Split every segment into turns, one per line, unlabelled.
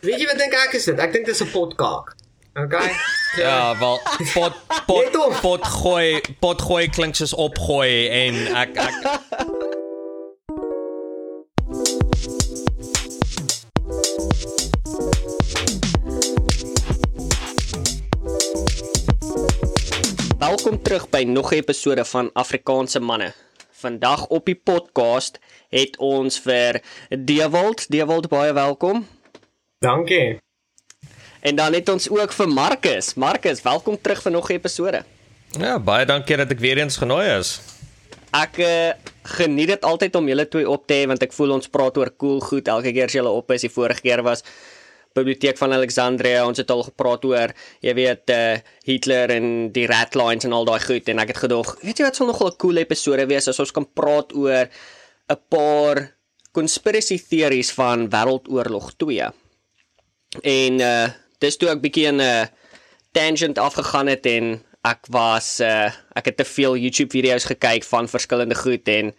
Weet jy wat dink ek is dit? Ek dink dit is 'n potkaak. Okay.
Ja, wel pot pot pot gooi pot gooi klink soos opgooi en ek ek
Welkom terug by nog 'n episode van Afrikaanse manne. Vandag op die podcast het ons vir Dewald, Dewald baie welkom.
Dankie.
En dan het ons ook vir Marcus. Marcus, welkom terug vir nog 'n episode.
Ja, baie dankie dat ek weer eens genooi is.
Ek uh, geniet dit altyd om julle twee op te hê want ek voel ons praat oor cool goed elke keer as julle op is. Die vorige keer was Biblioteek van Alexandria. Ons het al gepraat oor, jy weet, uh, Hitler en die ratlines en al daai goed en ek het gedog, weet jy wat sal nogal 'n cool episode wees as ons kan praat oor 'n paar conspiracy theories van Wêreldoorlog 2. En uh dis toe ek bietjie in 'n tangent afgegaan het en ek was uh ek het te veel YouTube video's gekyk van verskillende goed en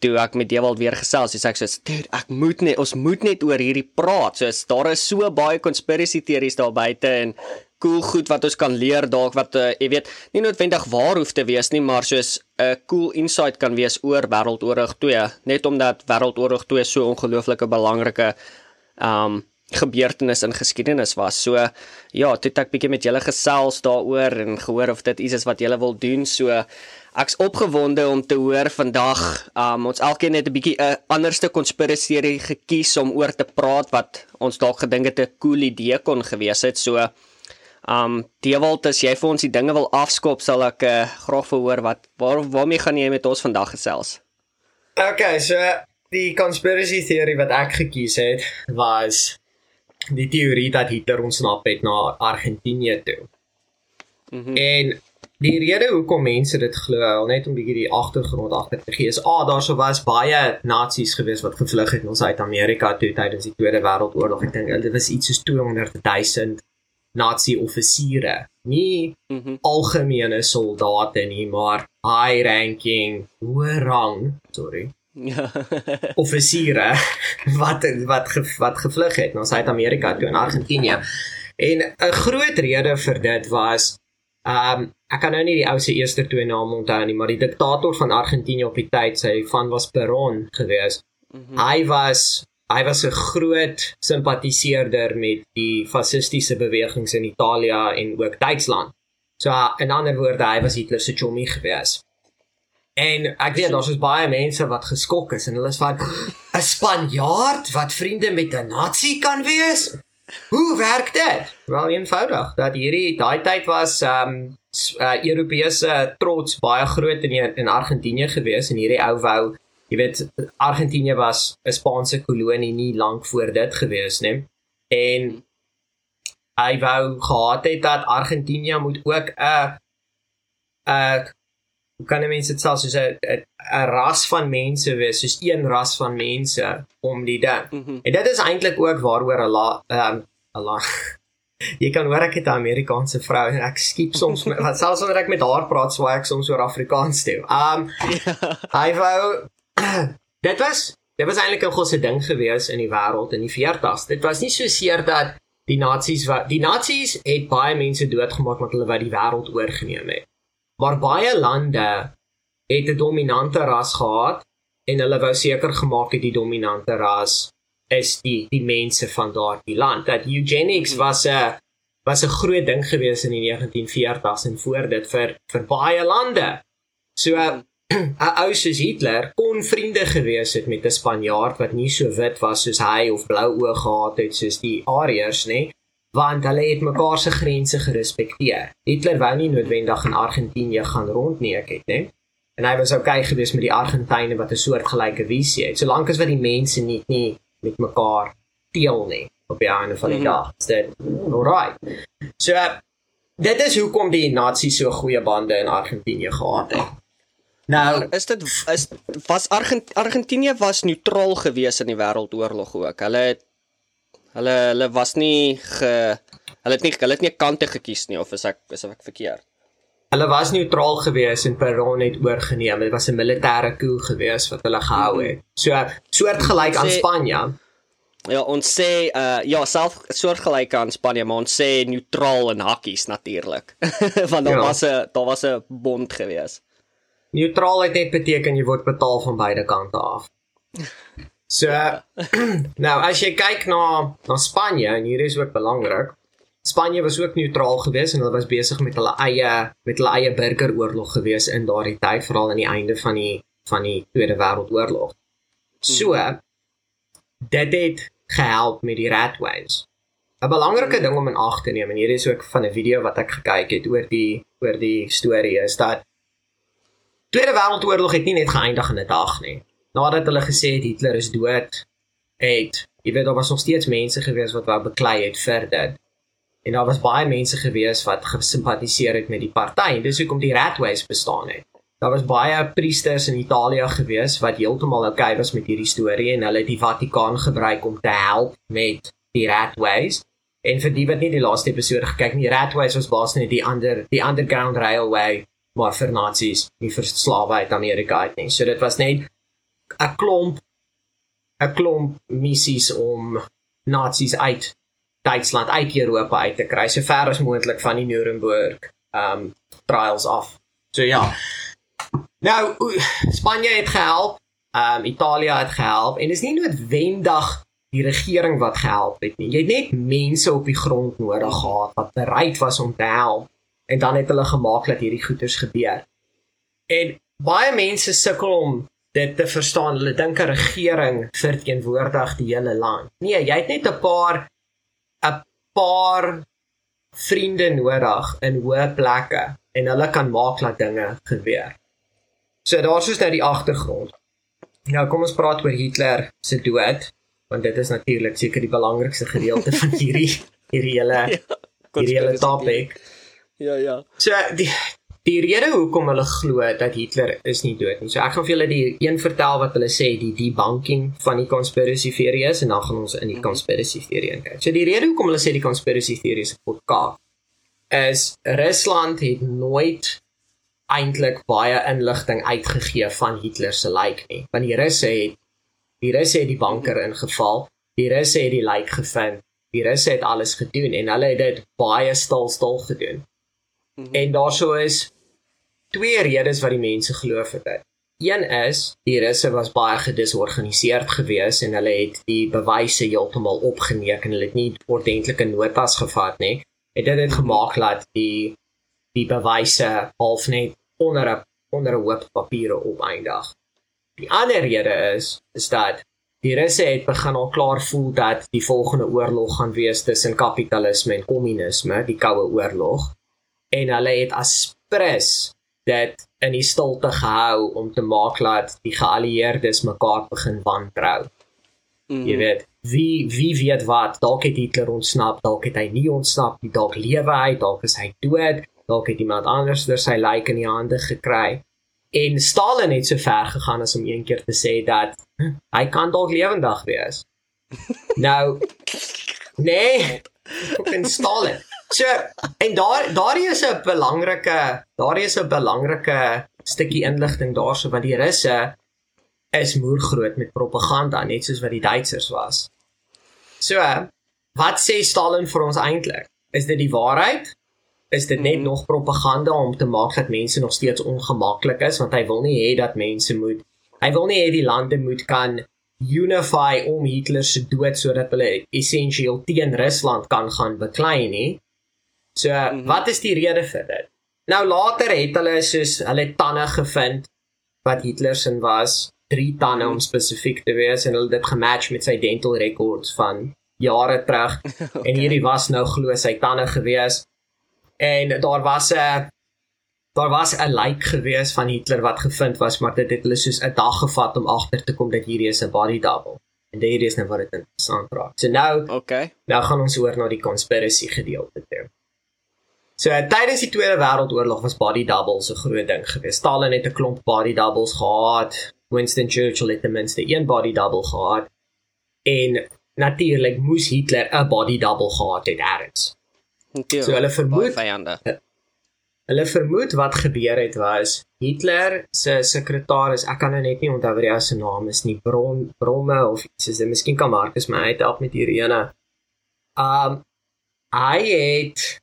toe ek met Dewald weer gesels, dis ek sê, dude, ek moet net ons moet net oor hierdie praat. So daar is so baie conspiracy theories daar buite en cool goed wat ons kan leer dalk wat uh, jy weet, nie noodwendig waar hoef te wees nie, maar soos 'n uh, cool insight kan wees oor Wêreldoorlog 2, net omdat Wêreldoorlog 2 so ongelooflike belangrike um gebeurtenis in geskiedenis was. So ja, toe ek bietjie met julle gesels daaroor en gehoor of dit iets is wat julle wil doen. So ek's opgewonde om te hoor vandag um ons elkeen het 'n bietjie 'n anderste konspirasie gekies om oor te praat wat ons dalk gedink het 'n cool idee kon gewees het. So um Dewald, as jy vir ons die dinge wil afskop, sal ek uh, graag verhoor wat waar waarmee gaan jy met ons vandag gesels?
Okay, so die conspiracy theory wat ek gekies het was die teorie dat Hitler ontsnap het na Argentinië toe.
Mm
En die rede hoekom mense dit glo, net om bietjie die agtergrond agter te gee, is ah, daar sou was baie nasies gewees wat gevlug het na Suid-Amerika toe tydens die Tweede Wêreldoorlog. Ek dink dit was iets soos 200 000 nasie offisiere. Nie.
Mm
algemene soldate nie, maar high ranking, hoë rang, sorry,
ja.
offisiere wat wat ge, wat gevlug het na Suid-Amerika toe in Argentinië. En 'n groot rede vir dit was um ek kan nou nie die ou se eerste twee name onthou nie, maar die diktator van Argentinië op die tyd, sy van was Perón gewees.
Mm -hmm.
Hy was hy was 'n groot simpatiseerder met die fasistiese bewegings in Italië en ook Duitsland. So in ander woorde, hy was Hitler se chommy gewees. En ek weet daar's baie mense wat geskok is en hulle is van 'n Spanjaard wat vriende met 'n nasie kan wees? Hoe werk dit? Wel eenvoudig dat hierdie daai tyd was um, uh, Europese trots baie groot in in Argentinië gewees en hierdie ou wou Jy weet Argentinië was 'n Spaanse kolonie nie lank voor dit gewees nie. En hy wou gehad het dat Argentinië moet ook 'n 'n hoe kan mense dit sê soos 'n 'n 'n ras van mense wees, soos een ras van mense om die ding.
Mm -hmm.
En dit is eintlik ook waaroor Allah ehm um, Allah Jy kan hoor ek het 'n Amerikaanse vrou en ek skiep soms met wat selfs wanneer ek met haar praat, swaai ek soms oor Afrikaans toe. Um hy wou dit was dit was eintlik 'n groot ding gewees in die wêreld in die 40's. Dit was nie so seer dat die nasies wat die nasies het baie mense doodgemaak want hulle wou die wêreld oorgeneem het. Maar baie lande het 'n dominante ras gehad en hulle wou seker gemaak het die dominante ras is die die mense van daardie land. Dat eugenics was 'n was 'n groot ding gewees in die 1940s en voor dit vir vir baie lande. So 'n ou soos Hitler kon vriende gewees het met 'n Spanjaard wat nie so wit was soos hy of blou oë gehad het soos die Ariërs nie, want hulle het mekaar se grense gerespekteer. Hitler wou nie noodwendig in Argentinië gaan rondneek het nie. En hy was okay gewees met die Argentyne wat 'n soortgelyke visie het, solank as wat die mense nie nie met mekaar deel nie op die einde van die
Mhm.
dag. Is dit alright? So dit is hoekom die Nasies so goeie bande in Argentinië gehad het. Nou,
Is dit is was Argent, Argentinië was neutraal gewees in die wêreldoorlog ook. Hulle het hulle hulle was nie ge hulle het nie hulle het nie kante gekies nie of is ek is ek verkeerd?
hulle was neutraal gewees en Perón het oorgeneem. Dit was 'n militêre coup gewees wat hulle gehou het. So soortgelyk aan Spanje.
Ja, ons sê uh ja, self soortgelyk aan Spanje, maar ons sê neutraal in hakkies natuurlik. Want daar
Ja.
was 'n daar was 'n bond gewees.
Neutraalheid net beteken jy word betaal van beide kante af. So nou as jy kyk na na Spanje en hier is ook belangrik. Spanje was ook neutraal geweest en hulle was besig met hulle eie met hulle eie burgeroorlog geweest in daardie tyd, veral aan die einde van die van die Tweede Wêreldoorlog. So dit het gehelp met die ratways. 'n Belangrike ding om in ag te neem en hier is ook van 'n video wat ek gekyk het oor die oor die storie is dat Tweede Wêreldoorlog het nie net geëindig in 'n dag nie. Nadat hulle gesê het Hitler is dood, het jy weet daar was nog steeds mense gewees wat wou beklei het vir dit. En daar was baie mense gewees wat gesimpatiseer het met die party en dis hoekom die Ratways bestaan het. Daar was baie priesters in Italië gewees wat heeltemal oukei was met hierdie storie en hulle het die Vatikaan gebruik om te help met die Ratways. En vir die wat nie die laaste episode gekyk nie, die Ratways was basies net die ander die underground railway maar vir nasies, nie vir slawe uit Amerika uit nie. So dit was net 'n klomp 'n klomp missies om nasies uit Duitsland uit Europa uit te kry, so ver as moontlik van die Nuremberg um trials af. So ja. Nou Spanje het gehelp, um Italië het gehelp en dis nie noodwendig die regering wat gehelp het nie. Jy het net mense op die grond nodig gehad wat bereid was om te help en dan het hulle gemaak dat hierdie goeters gebeur. En baie mense sukkel om dit te verstaan. Hulle dink 'n regering verteenwoordig die hele land. Nee, jy het net 'n paar 'n paar vriende nodig in hoë plekke en hulle kan maak dat dinge gebeur. So daar's soos nou die agtergrond. Nou kom ons praat oor Hitler se dood, want dit is natuurlik seker die belangrikste gedeelte van hierdie hierdie hele hierdie hele topic.
Ja, ja.
So die die rede hoekom hulle glo dat Hitler is nie dood nie. So ek gaan vir julle die een vertel wat hulle sê die debunking van die conspiracy theory is en dan gaan ons in die conspiracy theory inkyk. So die rede hoekom hulle sê die conspiracy theory is podcast is Rusland het nooit eintlik baie inligting uitgegee van Hitler se lijk nie. Want die Russe het die Russe het die banker ingeval, die Russe het die lijk gevind, die Russe het alles gedoen en hulle het dit baie stil stil gedoen. En daarso is twee redes wat die mense glo vir dit. Een is die Russe was baie gedisorganiseerd geweest en hulle het die bewyse heeltemal opgeneek en hulle het nie ordentlike notas gevat nie. En dit het gemaak dat die die bewyse half net onder 'n onder 'n hoop papiere opeindig. Die ander rede is is dat die Russe het begin al klaar voel dat die volgende oorlog gaan wees tussen kapitalisme en kommunisme, die koue oorlog en hulle het as prins dit in die stilte gehou om te maak dat die geallieerdes mekaar begin wantrou. Mm. Jy weet, wie wie weet wat, dalk het Hitler ontsnap, dalk het hy nie ontsnap nie, dalk lewe hy, dalk is hy dood, dalk het iemand anders deur sy lijk in die hande gekry. En Stalin het so ver gegaan as om een keer te sê dat "Hm, hy kan dalk lewendig wees. nou nee, fucking Stalin. So en daar daardie is 'n belangrike daardie is 'n belangrike stukkie inligting daarso wat die Russe is moergroot met propaganda net soos wat die Duitsers was. So wat sê Stalin vir ons eintlik? Is dit die waarheid? Is dit net nog propaganda om te maak dat mense nog steeds ongemaklik is want hy wil nie hê dat mense moet hy wil nie hê die lande moet kan unify om Hitler se dood sodat hulle essensieel teen Rusland kan gaan beklei nie. So, mm -hmm. wat is die rede vir dit? Nou later het hulle soos hulle tande gevind wat Hitler se was, drie tande om spesifiek te wees en hulle het dit gematch met sy dental records van jare terug. okay. En hierdie was nou glo sy tande gewees. En daar was 'n daar was 'n lijk gewees van Hitler wat gevind was, maar dit het hulle soos 'n dag gevat om agter te kom dat hierdie is 'n body double. En dit is nou wat dit interessant raak. So nou,
Okay.
nou gaan ons oor na die conspiracy gedeelte toe. So tydens die Tweede Wêreldoorlog was body doubles 'n groot ding geweest. Stalin het 'n klomp body doubles gehad. Winston Churchill het ten minste een body double gehad. En natuurlik moes Hitler 'n body double gehad het eers.
Natuurlijk.
So hulle vermoed-
vyande.
hulle vermoed wat gebeur het was Hitler se sekretaris, ek kan nou net nie onthou wat die ou se naam is nie, Bron Bromme of iets soos dit. Miskien kan Marcus my uithelp met hierdie ene. Um hy het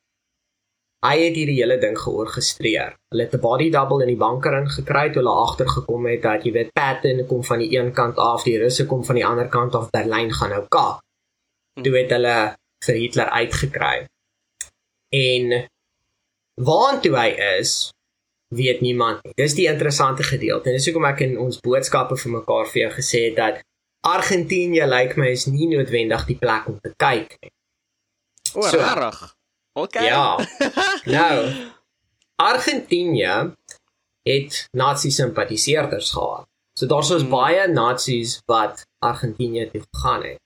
hy het hierdie hele ding georgestreer. Hulle het 'n body double in die banker ingekry toe hulle agtergekom het dat jy weet Patton kom van die een kant af, die Russe kom van die ander kant af, Berlyn gaan nou kap. Toe het hulle vir Hitler uitgekry. En waantoe hy is, weet niemand nie. Dis die interessante gedeelte. En dis hoekom ek in ons boodskappe vir mekaar vir jou gesê het dat Argentinië lyk like my is nie noodwendig die plek om te kyk nie.
O,
So.
rarig. Okay.
Ja. Nou, Argentinië het nazi-simpatiseerders gehad. So daar's ons
Hmm.
baie nasies wat Argentinië toe gegaan het.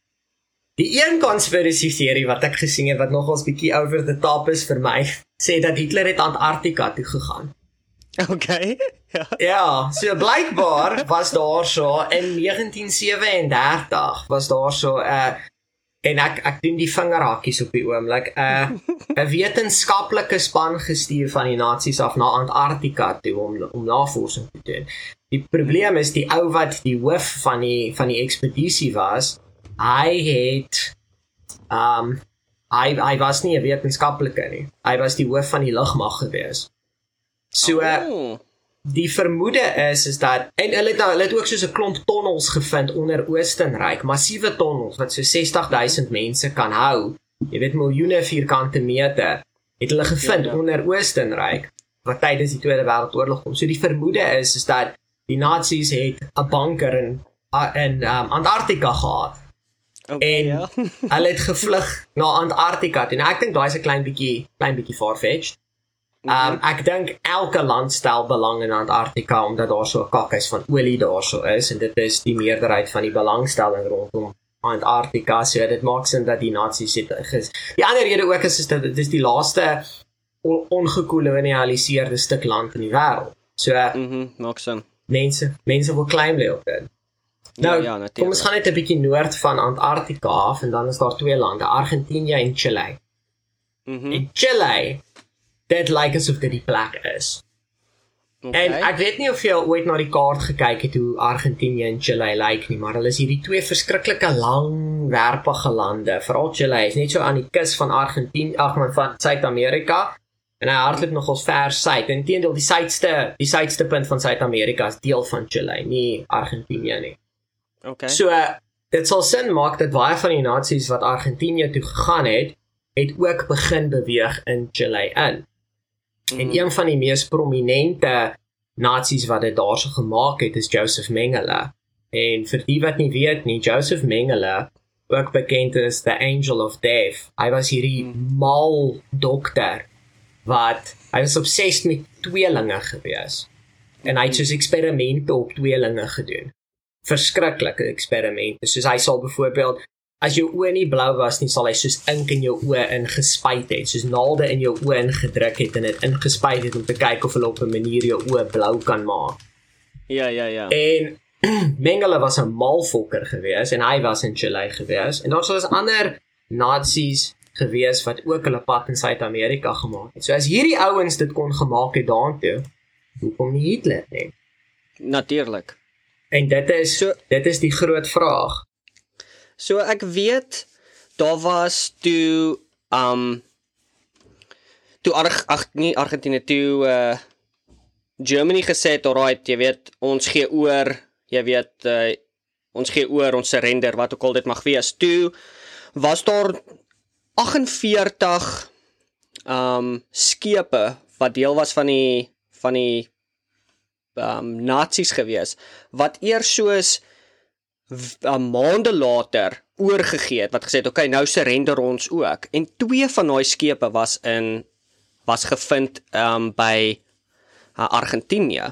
Die een konspirasie teorie wat ek gesien het wat nogals bietjie over the top is vir my, sê dat Hitler het Antarktika toe gegaan.
Okay. Ja.
Ja, so blykbaar was daar so in 1937 was daar so 'n uh, en ek ek doen die vingerhakkies op die oomblik 'n uh, 'n wetenskaplike span gestuur van die nasies af na Antarktika toe om om navorsing te doen. Die probleem is die ou wat die hoof van die van die ekspedisie was, hy het um hy hy was nie 'n wetenskaplike nie. Hy was die hoof van die lugmag gewees. So uh,
Oh.
Die vermoede is is dat en hulle het nou hulle het ook soos 'n klomp tonnels gevind onder Oostenryk, massiewe tonnels wat so 60000 mense kan hou. Jy weet miljoene vierkante meter het hulle gevind
Ja, ja.
onder Oostenryk wat tydens die Tweede Wêreldoorlog kom. So die vermoede is is dat die nasies het 'n bunker in in um, Antarktika gehad.
Okay.
En
ja.
hulle het gevlug na Antarktika toe. Nou ek dink daai is 'n klein bietjie klein bietjie far-fetched. Um ek dink elke land stel belang in Antarktika omdat daar so 'n kakkies van olie daarso is en dit is die meerderheid van die belangstelling rondom Antarktika. So dit maak sin dat die nasies het ges. Die ander rede ook is is dat dit is die laaste on ongekolonialiseerde stuk land in die wêreld. So
Mhm, maak sin.
mense mense wil claim lê op dit. Nou,
ja, ja,
kom
natuurlik.
ons gaan net 'n bietjie noord van Antarktika af en dan is daar twee lande, Argentinië en Chile.
Mhm.
En Chile, dit lyk asof dit die plek is.
Okay.
En ek weet nie of jy ooit na die kaart gekyk het hoe Argentinië en Chile lyk nie, maar hulle is hierdie twee verskriklike langwerpige lande. Veral Chile is net so aan die kus van Argentinië, ag man van Suid-Amerika. En hy hardloop nogals ver suid. Inteendeel, die suidste, die suidste punt van Suid-Amerika is deel van Chile, nie Argentinië nie.
okay.
So dit sal sin maak dat baie van die nasies wat Argentinië toe gegaan het, het ook begin beweeg in Chile in. En
Mhm.
een van die mees prominente nasies wat dit daarso gemaak het is Joseph Mengele. En vir die wat nie weet nie, Joseph Mengele, ook bekend as the Angel of Death. Hy was hierdie mal dokter wat hy was obsessed met tweelinge gewees. En hy het soos eksperimente op tweelinge gedoen. Verskriklike eksperimente. Soos hy sal byvoorbeeld as jou oë nie blou was nie, sal hy soos ink in jou oë ingespuit het, soos naalde in jou oë ingedruk het en dit ingespuit het om te kyk of hulle op 'n manier jou oë blou kan maak.
Ja, ja, ja.
En Mengele was 'n malfokker gewees en hy was in Chile gewees en daar was ander nasies gewees wat ook hulle pad in Suid-Amerika gemaak het. So as hierdie ouens dit kon gemaak het daartoe, hoekom nie Hitler nie?
Natuurlik.
En dit is
So-
dit is die groot vraag.
So ek weet daar was toe um toe Arg ag nie Argentinië toe uh Germany gesê het alright, jy weet, ons gee oor, jy weet uh ons gee oor ons surrender wat ook al dit mag wees. Toe was daar 48 um skepe wat deel was van die van die um nasies gewees wat eers soos uh, maande later oorgegee het wat gesê het okay nou surrender ons ook en twee van daai skepe was in was gevind um by uh, Argentinië.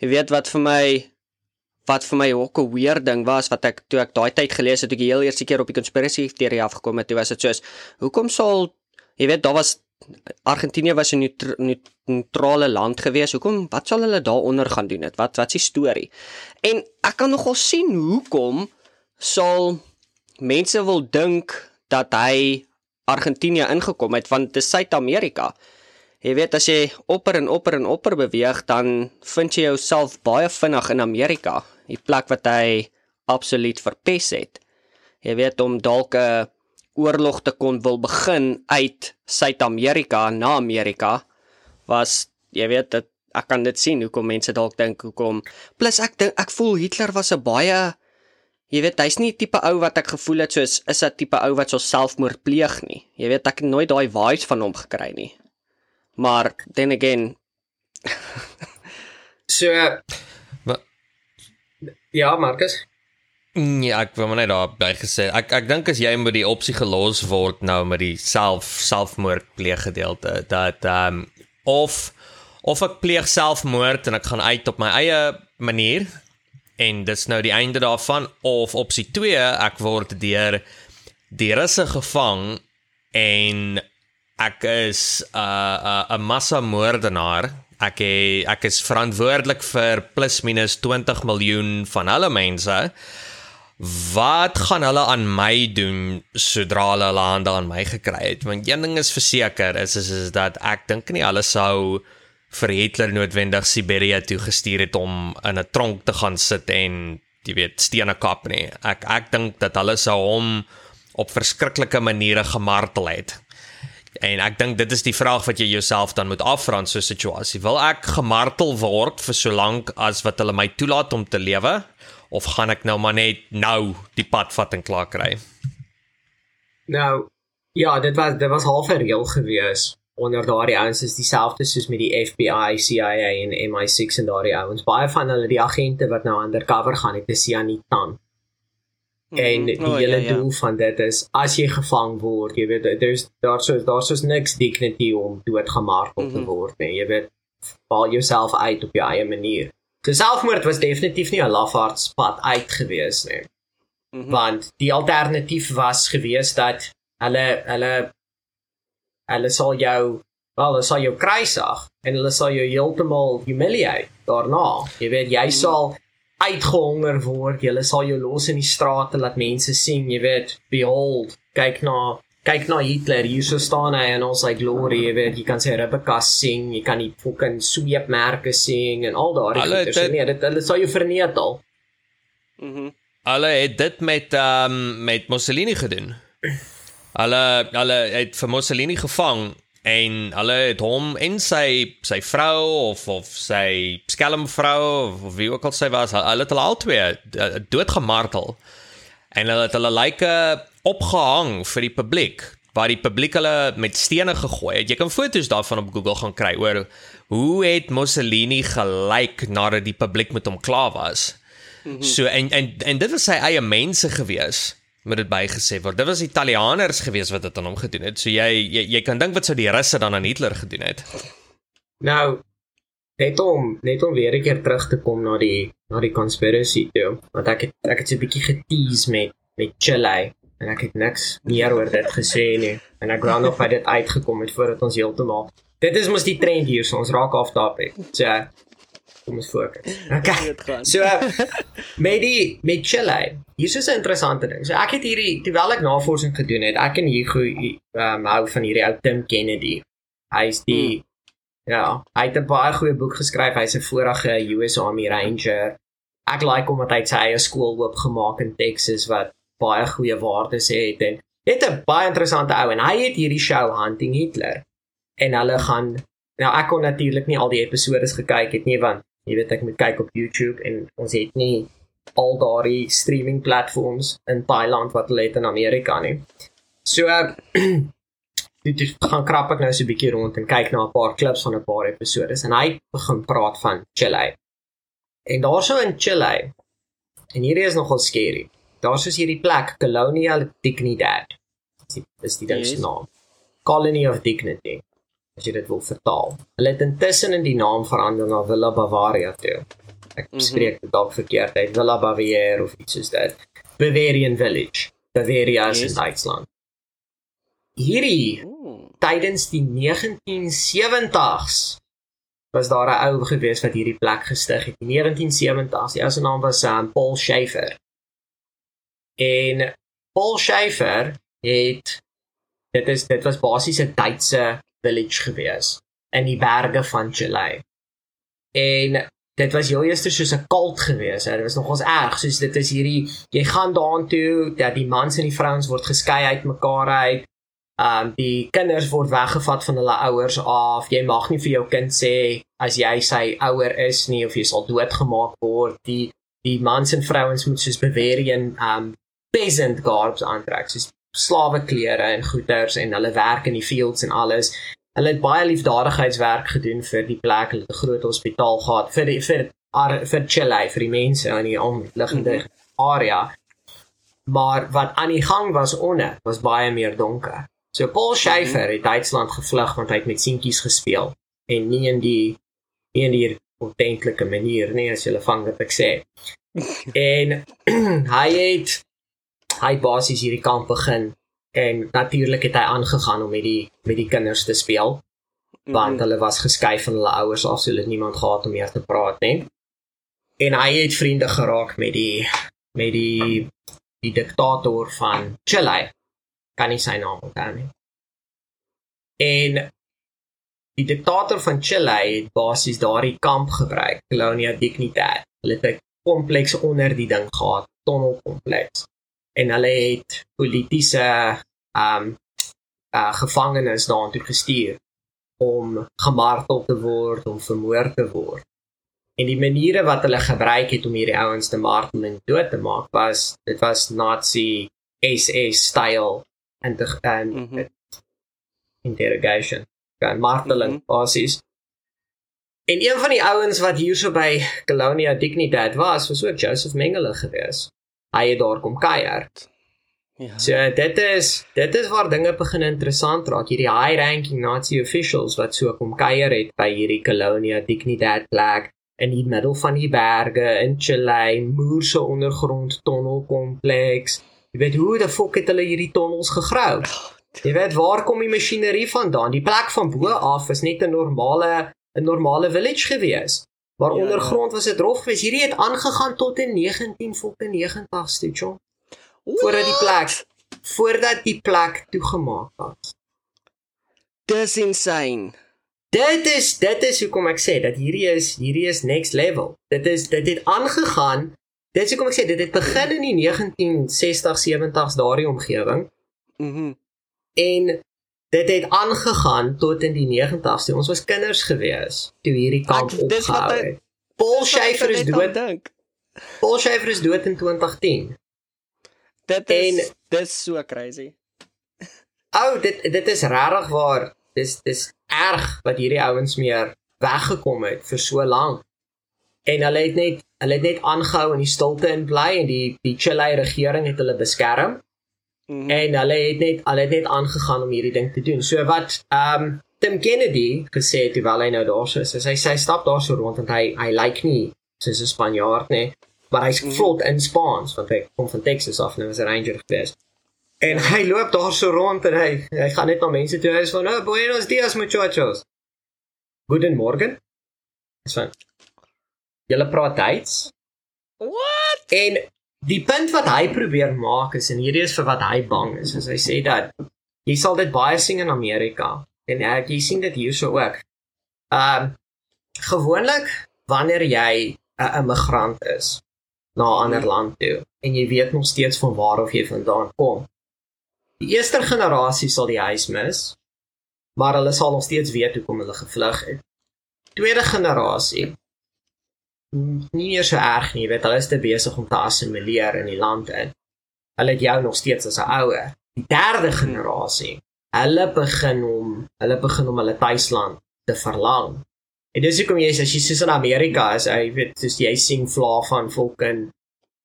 Jy weet wat vir my wat vir my ook 'n weird ding was wat ek toe ek daai tyd gelees het, toe ek die heel eerste keer op die konspirasie teorie afgekom het, toe was dit soos hoekom sal jy weet daar was Argentinië was 'n neutr neut- neutrale land gewees. Hoekom wat sal hulle daaronder gaan doen het? Wat wat is die storie? En ek kan nogal sien hoekom sal mense wil dink dat hy Argentinië ingekom het want dit is Suid-Amerika. Jy weet as jy opper en opper en opper beweeg, dan vind jy jouself baie vinnig in Amerika, die plek wat hy absoluut verpes het. Jy weet om dalk 'n oorlog te kon wil begin uit Suid-Amerika na Amerika was jy weet dit ek kan dit sien hoekom mense dalk dink hoekom. Plus ek dink ek voel Hitler was 'n baie jy weet hy's nie tipe ou wat ek gevoel het soos is 'n tipe ou wat so selfmoord pleeg nie. Jy weet ek het nooit daai vibes van hom gekry nie. Maar then again
so
Wat?
ja Marcus
Nee, ek wou maar net daar by gesê. Ek ek dink as jy moet die opsie gelos word nou met die self selfmoord pleeg gedeelte dat ehm um, of of ek pleeg selfmoord en ek gaan uit op my eie manier en dis nou die einde daarvan of opsie 2 ek word deur die russe gevang en ek is 'n uh, 'n uh, massa moordenaar ek he, ek is verantwoordelik vir plus minus 20 miljoen van hulle mense wat gaan hulle aan my doen sodra hulle hulle hande aan my gekry het? Want een ding is verseker is is, is dat ek dink nie hulle sou vir Hitler noodwendig Siberië toe gestuur het om in 'n tronk te gaan sit en jy weet stene kap nie. Ek ek dink dat hulle sou hom op verskriklike maniere gemartel het. En ek dink dit is die vraag wat jy jouself dan moet afvra in so 'n situasie. Wil ek gemartel word vir so lank as wat hulle my toelaat om te lewe of gaan ek nou maar net nou die pad vat en klaar kry?
Nou ja, dit was dit was half 'n reël gewees onder daardie ouens is dieselfde soos met die FBI, CIA en MI6 en daardie ouens. Baie van hulle die agente wat nou undercover gaan het, is Janitan. En die
Oh,
hele
ja, ja.
doel van dit is as jy gevang word, jy weet daar's daar's so daar's so niks dignity om doodgemartel te
Mhm.
word nie. Jy weet val jouself uit op jou eie manier. So selfmoord was definitief nie 'n lafaardspad uit gewees nie.
Mhm.
Want die alternatief was gewees dat hulle hulle hulle sal jou wel, hulle sal jou kruisig en hulle sal jou heeltemal humiliate daarna. Jy weet jy sal uitgehonger word. Jy sal jou los in die strate laat mense sien, jy weet, behold, kyk na kyk na Hitler, hier so staan hy in al sy glory, jy weet, jy kan sy ribbekas sien, jy kan die fucking sweepmerke sien en al daardie goeie. So nee, dit hulle sal jou vernietig.
Mhm.
Hulle het dit met ehm um, met Mussolini gedoen. Hulle hulle het vir Mussolini gevang en hulle het hom en sy sy vrou of of sy skelmvrou of, of wie ook al sy was, hulle het hulle albei eh, doodgemartel. En hulle het hulle lyke opgehang vir die publiek waar die publiek hulle met stene gegooi het. Jy kan foto's daarvan op Google gaan kry oor hoe het Mussolini gelyk nadat die publiek met hom klaar was. Mm -hmm. So en en en dit was sy eie mense gewees moet dit bygesê word. Dit was Italianers gewees wat dit aan hom gedoen het. So jy jy, jy kan dink wat sou die Russe dan aan Hitler gedoen het.
Nou net om net om weer 'n keer terug te kom na die na die conspiracy toe, want ek het ek het so 'n bietjie getease met met Chile en ek het niks meer oor dit gesê nie en ek wou nog by dit uitgekom het voordat ons heeltemal Dit is mos die trend hier, so ons raak af topic. So kom ons fokus. Okay. So met die met Chile. Hier is 'n interessante ding. So ek het hierdie terwyl ek navorsing gedoen het, ek en Hugo um, hou van hierdie ou Tim Kennedy. Hy's die ja, hy het 'n baie goeie boek geskryf. Hy's 'n vorige US Army Ranger. Ek like hom omdat hy sy eie skool oopgemaak in Texas wat baie goeie waardes het en net 'n baie interessante ou en hy het hierdie show Hunting Hitler. En hulle gaan nou ek kon natuurlik nie al die episodes gekyk het nie want jy weet ek moet kyk op YouTube en ons het nie al daardie streaming platforms in Thailand wat hulle het in Amerika nie. So dit is gaan krap ek nou so 'n bietjie rond en kyk na 'n paar klips van 'n paar episodes en hy begin praat van Chile. En daarso in Chile en hierdie is nogal scary. Daar's is hierdie plek Colonial Dignidad. Dis dis die ding se
Yes.
naam. Colony of Dignity as jy dit wil vertaal. Hulle het intussen in die naam verander na Villa Bavaria toe. Ek
Mhm.
spreek dit dalk verkeerd uit, Villa Bavaria of iets soos dit. Bavarian Village. Bavaria is
Yes.
in Duitsland. Hierdie
Ooh.
tydens die 1970s was daar 'n ou gewees wat hierdie plek gestig het. Die 1970s. Die ou se naam was um, Paul Schaefer. En Paul Schaefer het dit is dit was basies 'n Duitse village gewees in die berge van Chile. En dit was heel eers soos 'n kult gewees. Dit was nogals erg, soos dit is hierdie jy gaan daartoe dat die mans en die vrouens word geskei uit mekaar uit. Um die kinders word weggevat van hulle ouers af. Jy mag nie vir jou kind sê as jy sy ouer is nie of jy sal doodgemaak word. Die die mans en vrouens moet soos Bavarian um peasant garbs aantrek, soos slawe klere en goeders en hulle werk in die fields en alles. Hulle het baie liefdadigheidswerk gedoen vir die plek, hulle het 'n groot hospitaal gehad vir die, vir vir Chile vir die mense in die omliggende mm -hmm. area. Maar wat aan die gang was onder was baie meer donker. So Paul Schäfer mm -hmm. het Duitsland gevlug want hy het met seentjies gespeel en nie in die nie in die ordentlike manier nie as jy vang wat ek sê. en hy het hy basies hierdie kamp begin en natuurlik het hy aangegaan om met die met die kinders te speel want mm. hulle was geskei van hulle ouers af so hulle het niemand gehad om meer te praat nie. En hy het vriende geraak met die met die die diktator van Chile. Kan nie sy naam onthou nie. En die diktator van Chile het basies daardie kamp gebruik Colonia Dignidad. Hulle het 'n kompleks onder die ding gehad tonnelkompleks en hulle het politieke um uh gevangenes daartoe gestuur om gemartel te word om vermoor te word. En die maniere wat hulle gebruik het om hierdie ouens te martel en dood te maak was dit was Nazi SS style en die en mm -hmm. interrogation kan marteling mm -hmm. basis. En een van die ouens wat hierso by Colonia Dignidad was, was ook Joseph Mengele geweest hy het daar kom kuier. Ja. So dit is dit is waar dinge begin interessant raak. Hierdie high ranking Nazi officials wat so kom kuier het by hierdie Colonia Dignidad plek in die middel van die berge in Chile, moerse ondergrond tonnelkompleks. Jy weet hoe die fok het hulle hierdie tonnels gegrou? Jy weet waar kom die masjinerie vandaan? Die plek van bo af is net 'n normale 'n normale village gewees. Maar ja, ondergrond was dit rof geweest. Hierdie het aangegaan tot in 1990 steeds. Voordat die plek voordat die plek toegemaak was.
Dis insane.
Dit is dit is hoekom ek sê dat hierdie is hierdie is next level. Dit is dit het aangegaan. Dit is hoekom ek sê dit het begin in die 1960s 70s daardie omgewing. Mhm. Mm en dit het aangegaan tot in die 90's. Ons was kinders gewees toe hierdie kamp opgehou het. Paul Schäfer is dood. Dink. Paul Schäfer is dood in 2010.
Dit is en, dis so crazy.
Ou, dit dit is regtig waar. Dis dis erg wat hierdie ouens meer weggekom het vir so lank. En hulle het net hulle het net aangehou in die stilte en bly en die die Chile regering het hulle beskerm. Mm -hmm. En hulle het net hulle het net aangegaan om hierdie ding te doen. So wat ehm um, Tim Kennedy gesê het terwyl hy nou daar so is, is hy sy stap daar so rond en hy hy lyk like nie soos 'n Spanjaard nie, maar hy's mm -hmm. vlot in Spaans want hy kom van Texas af nou as 'n ranger gewees. En hy loop daar so rond en hy hy gaan net na mense toe is van, "Oh, buenos dias muchachos." Dis van Julle praat Duits?
What?
En die punt wat hy probeer maak is en hierdie is vir wat hy bang is, is hy sê dat jy sal dit baie sien in Amerika en ek jy sien dit hierso ook. Ehm uh, gewoonlik wanneer jy 'n immigrant is na 'n ander land toe en jy weet nog steeds van waar of jy vandaan kom. Die eerste generasie sal die huis mis, maar hulle sal nog steeds weet hoekom hulle gevlug het. Tweede generasie nie meer so erg nie, weet hulle is te besig om te assimileer in die land in. Hulle het jou nog steeds as 'n ouer. Die derde generasie, hulle begin om hulle begin om hulle tuisland te verlang. En dis hoekom jy as jy soos in Amerika is, jy weet, soos jy sien vla van volken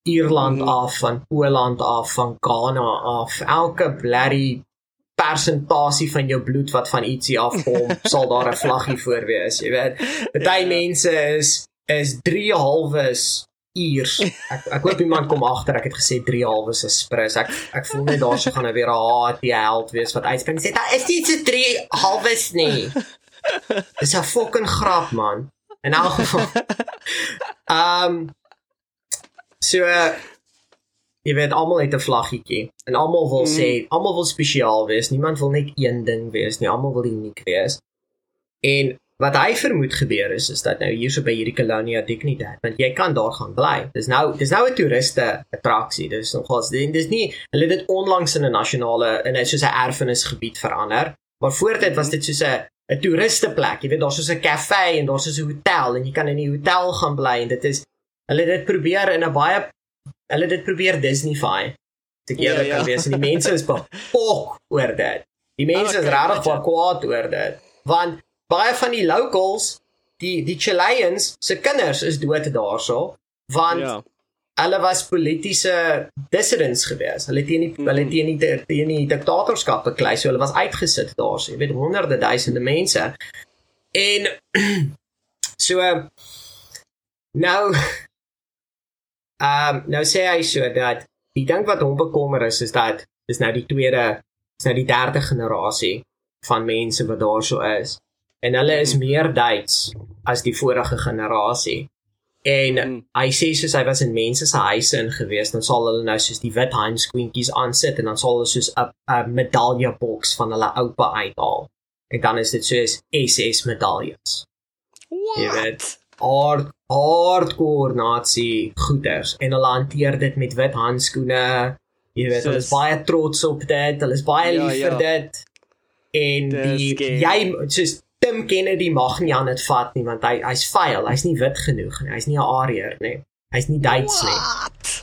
Ierland mm. af, van Poland af, van Ghana af, elke bloody persentasie van jou bloed wat van ietsie afkom, sal daar 'n vlaggie voor wees, jy weet. Party ja. mense is is 3 halwes uur. Ek ek hoop iemand kom agter ek het gesê 3 halwes is sprits. Ek ek voel net daar sou gaan nou weer 'n HT held wees wat uitspring sê daar is nie so 3 halwes nie. Dis 'n fucking grap man. In elk geval. Ehm um, so uh, jy weet almal het 'n vlaggetjie en almal wil mm. sê almal wil spesiaal wees. Niemand wil net een ding wees nie. Almal wil uniek wees. En wat hy vermoed gebeur is is dat nou hierso by hierdie Colonia Dignidad, want jy kan daar gaan bly. Dis nou dis nou 'n toeriste attraksie. Dis nogals dis nie hulle het dit onlangs in 'n nasionale in 'n soos 'n erfenisgebied verander. Maar voor dit was dit soos 'n 'n toeristeplek. Jy weet daar's so 'n kafee en daar's so 'n hotel en jy kan in die hotel gaan bly en dit is hulle dit probeer in 'n baie hulle dit probeer Disneyfy. Ek gee dit kan wees en die mense is bepok oor dit. Die mense is regtig baie kwaad oor dit want baie van die locals die die Chileans se kinders is dood daarso want ja hulle was politieke dissidents gewees. Hulle teen die mm. hulle teen die teen die diktatorskap beklei, so hulle was uitgesit daar, so jy weet honderde duisende mense. En so nou ehm um, nou sê hy so dat die ding wat hom bekommer is is dat dis nou die tweede is nou die derde generasie van mense wat daar so is. En hulle is mm. meer Duits as die vorige generasie. En mm. hy sê soos hy was in mense se huise in gewees, dan sal hulle nou soos die wit handskwintjies aansit en dan sal hulle soos 'n medalje boks van hulle oupa uithaal. En dan is dit soos SS medaljes.
Wat? Jy weet,
hard hardcore nazi goeders en hulle hanteer dit met wit handskoene. Jy weet, hulle is baie trots op dit. Hulle is baie ja, lief ja. vir dit. En die jy soos Tim Kennedy mag nie aan dit vat nie want hy hy's vuil, hy's nie wit genoeg nie. Hy's nie 'n Ariër nie. Hy's nie Duits nie.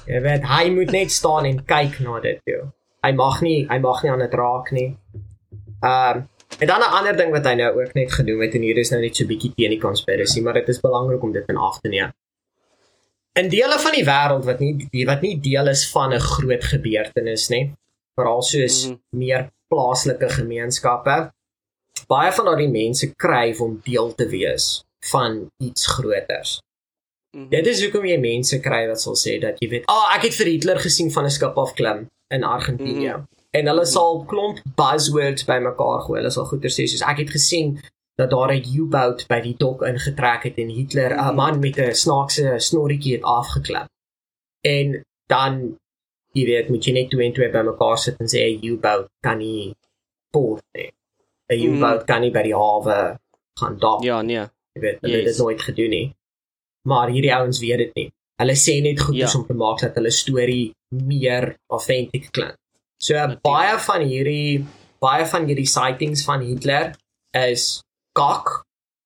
Jy weet, hy moet net staan en kyk na dit toe. Hy mag nie, hy mag nie aan dit raak nie. Ehm um, en dan 'n ander ding wat hy nou ook net gedoen het en hier is nou net so 'n bietjie teen die konspirasie, maar dit is belangrik om dit in ag te neem. In dele van die wêreld wat nie wat nie deel is van 'n groot gebeurtenis nie, veral soos mm -hmm. meer plaaslike gemeenskappe, baie van daardie mense kryf om deel te wees van iets groters. Mm -hmm. Dit is hoekom jy mense kry wat sal sê dat jy weet, "Ag, oh, ek het vir Hitler gesien van 'n skip af klim in Argentinië." Mm -hmm. En hulle sal klomp buzzwords bymekaar gooi. Hulle sal goeie sê soos, "Ek het gesien dat daar 'n U-boot by die dok ingetrek het en Hitler 'n mm -hmm. man met 'n snaakse snorretjie het afgeklim." En dan jy weet, moet jy net twee en twee bymekaar sit en sê 'n U-boot kan nie poort nie. 'n U-boot mm. kan nie by die hawe gaan dok.
Ja, nee.
Jy weet, hulle yes. het dit nooit gedoen nie. Maar hierdie ouens weet dit nie. Hulle sê net goed ja. om te maak dat hulle storie meer authentic klink. So Natuurlijk. baie van hierdie baie van hierdie sightings van Hitler is kak.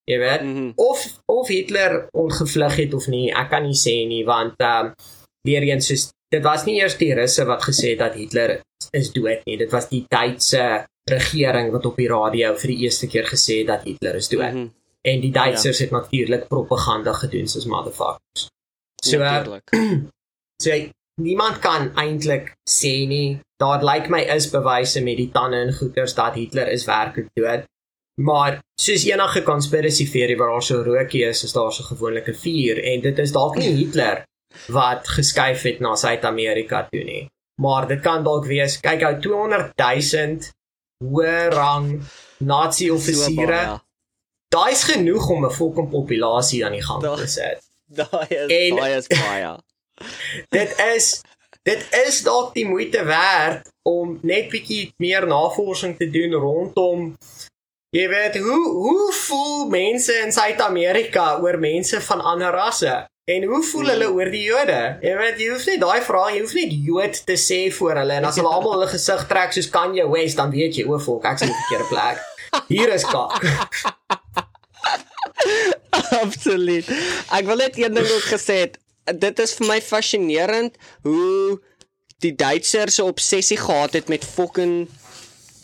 Jy weet, mm -hmm. of of Hitler ongevlug het of nie, ek kan nie sê nie want ehm um, weer eens soos dit was nie eers die Russe wat gesê het dat Hitler is dood nie. Dit was die Duitse regering wat op die radio vir die eerste keer gesê het dat Hitler is dood. Mm -hmm. En die Duitsers ja. het natuurlik propaganda gedoen soos motherfuckers. So natuurlik. so niemand kan eintlik sê nie daar lyk like my is bewyse met die tande en goeters dat Hitler is werklik dood. Maar soos enige konspirasie teorie waar daar so rookie is, is daar so gewoonlik 'n vuur en dit is dalk nie Hitler wat geskuif het na Suid-Amerika toe nie. Maar dit kan dalk wees, kyk ou 200 000 hoë rang nazi offisiere. So Daai's genoeg om 'n volkom populasie aan die gang da, te sit.
Daai is daai is baie.
dit is dit is dalk die moeite werd om net bietjie meer navorsing te doen rondom jy weet hoe hoe voel mense in Suid-Amerika oor mense van ander rasse? En hoe voel hulle hmm. oor die Jode? Jy weet, jy hoef nie daai vrae, jy hoef nie Jood te sê voor hulle en as hulle almal hulle gesig trek soos Kanye West, dan weet jy o, volk, ek's in die verkeerde plek. Hier is kak.
Absoluut. Ek wil net een ding ook gesê het. Dit is vir my fascinerend hoe die Duitsers 'n obsessie gehad het met fucking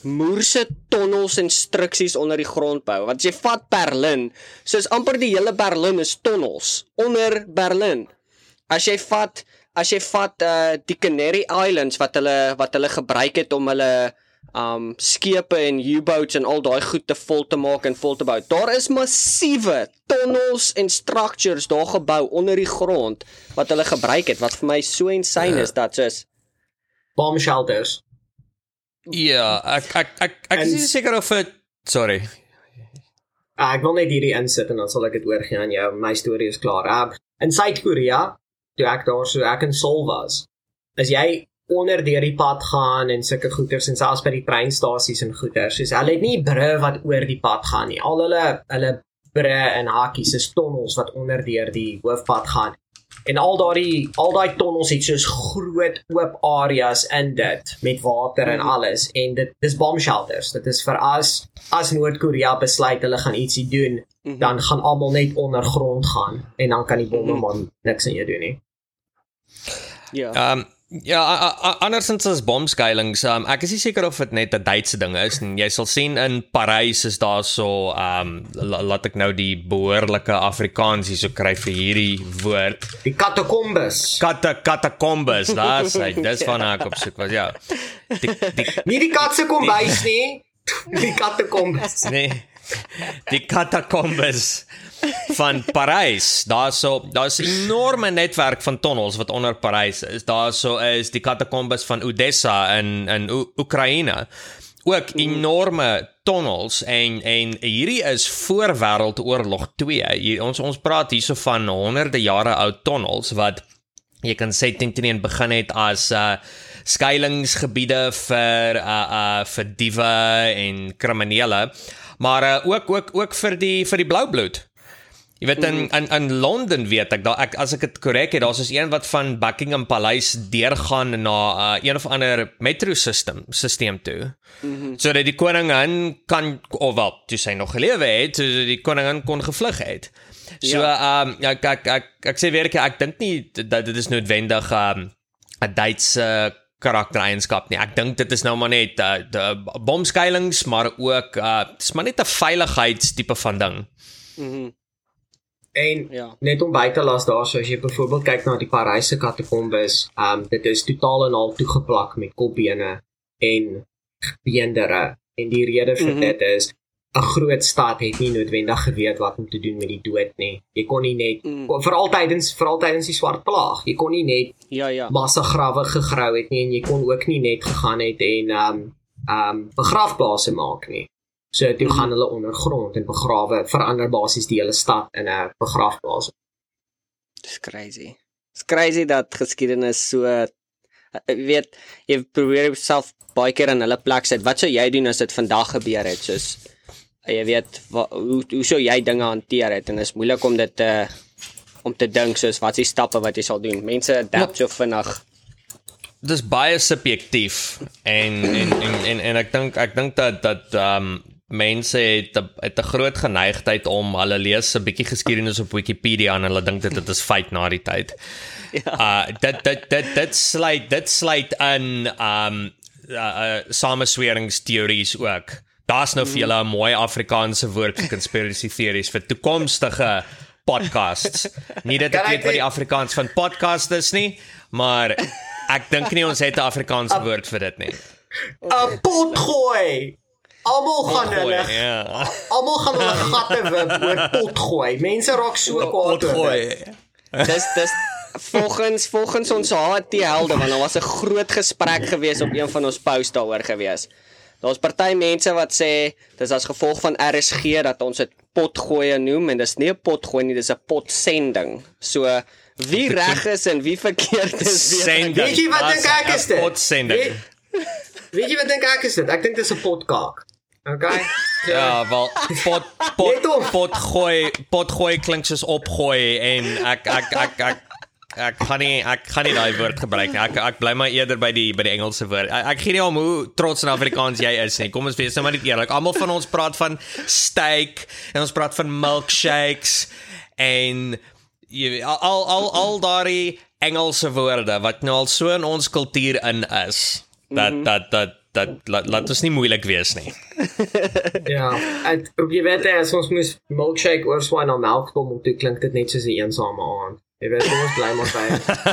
moerse tonnels en instruksies onder die grond bou. Want as jy vat Berlin, soos amper die hele Berlin is tonnels onder Berlin. As jy vat as jy vat uh die Canary Islands wat hulle wat hulle gebruik het om hulle um skepe en U-boats en al daai goed te vol te maak en vol te bou. Daar is massiewe tonnels en structures daar gebou onder die grond wat hulle gebruik het wat vir my so insane is dat soos
bomb shelters
Ja, ek ek ek ek is nie seker of dit sorry.
Ah, ek wil net hierdie insit en dan sal ek dit oorgee aan jou. My storie is klaar. Uh, in Suid-Korea, toe ek daar so ek in Seoul was, as jy onder deur die pad gaan en sulke goeders en selfs by die treinstasies en goeders. So hulle het nie bru wat oor die pad gaan nie. Al hulle hulle bru en hakkies is tonnels wat onder deur die hoofpad gaan. En al daai al daai tonnels het soos groot oop areas in dit met water en alles en dit dis bomb shelters. Dit is vir as as Noord-Korea besluit hulle gaan ietsie doen, dan gaan almal net ondergrond gaan en dan kan die bomme maar niks aan jou doen nie.
Ja.
Ehm um, ja, a- a- andersins as bomskuilings, um, ek is nie seker of dit net 'n Duitse ding is en jy sal sien in Parys is daar so ehm um, la, laat ek nou die behoorlike Afrikaans hierso kry vir hierdie woord.
Die katakombes.
Kata katakombes, daar's hy. Dis van ek op soek was ja. Die die
Nie die kat se kombuis nie. Die katakombes.
nee. Die katakombes van Parys. Daarso daar's 'n enorme netwerk van tonnels wat onder Parys is. Daarso is die katakombes van Odessa in in O- Oekraïne. Ook enorme tonnels en en hierdie is voor Wêreldoorlog 2. Hier, ons ons praat hierso van honderde jare oud tonnels wat jy kan sê teen teen begin het as uh skuilingsgebiede vir uh uh vir diewe en kriminele maar uh, ook ook ook vir die vir die blou bloed. Jy weet in in in Londen weet ek daar ek as ek dit korrek het daar's is een wat van Buckingham Paleis deurgaan na uh, een of ander metro system stelsel toe. Mm -hmm. Sodat die koningin kan of wel toe sy nog gelewe het, so die koningin kon gevlug het. So ehm um, ja, ek ek ek, ek sê weer ek, ek dink nie dat dit is noodwendig ehm um, 'n Duitse karaktereienskap nie. Ek dink dit is nou maar net uh, bomskuilings, maar ook uh dis maar net 'n veiligheidstipe van ding.
Mhm.
En
Ja.
net om by te las daarso as jy byvoorbeeld kyk na die Paryse katakombes, um dit is totaal en al toegeplak met kopbene en beendere. En die rede vir
Mhm.
dit is 'n groot stad het nie noodwendig geweet wat om te doen met die dood nie. Jy kon nie net
Mm.
veral tydens veral tydens die swart plaag. Jy kon nie net
Ja, ja.
massa grawe gegrou het nie en jy kon ook nie net gegaan het en um um begrafplase maak nie. So toe gaan hulle ondergrond en begrawe verander basies die hele stad in 'n begrafplaas.
Dis crazy. It's crazy dat geskiedenis so jy weet jy probeer jouself baie keer in hulle plek sit. Wat sou jy doen as dit vandag gebeur het? Soos jy weet wa, hoe hoe sou jy dinge hanteer het en dit is moeilik om dit te om te dink soos wat is die stappe wat jy sal doen. Mense adapt so vinnig.
dis baie subjektief en en en en, en ek dink ek dink dat dat ehm um, mense het 'n het 'n groot geneigtheid om hulle lees 'n bietjie geskiedenis op Wikipedia en hulle dink dit dit is feit na die tyd.
Ja.
Uh dit dit dit dit sluit dit sluit in um, uh, uh samesweringsteorieë ook. Daar's nou vir julle 'n mooi Afrikaanse woord vir conspiracy theories vir toekomstige podcasts. Nie dat ek weet wat die Afrikaans van podcast is nie, maar ek dink nie ons het 'n Afrikaanse woord vir dit nie.
'n Potgooi. Almal gaan
Gooi,
hulle
ja.
almal gaan hulle gatte wip oor potgooi. Mense raak so kwaad oor dit.
Potgooi.
Dis dis volgens volgens ons HT helde want daar was 'n groot gesprek gewees op een van ons posts daaroor gewees. Daar's party mense wat sê dis as gevolg van RSG dat ons dit potgooi noem en dis nie 'n potgooi nie, dis 'n potsending. So wie reg is en wie verkeerd is weet.
Weet jy wat dink ek is dit?
Potsending.
Weet, weet jy wat dink ek is dit? Ek dink dis 'n potkaak. Okay? So,
Ja, wel pot pot pot gooi pot gooi klink soos opgooi en ek ek ek ek ek kan nie ek kan nie daai woord gebruik nie. Ek ek bly maar eerder by die by die Engelse woord. Ek, ek gee nie om hoe trots in Afrikaans jy is nie. Kom ons wees nou maar net eerlik. Almal van ons praat van steak en ons praat van milkshakes en jy weet, al al al daai Engelse woorde wat nou al so in ons kultuur in is. Dat
Mhm.
dat dat dat laat, laat ons nie moeilik wees nie.
Ja, ek jy weet as ons moes milkshake oorswaai na melkkom om toe klink dit net soos 'n eensame aand. Jy weet ons bly maar by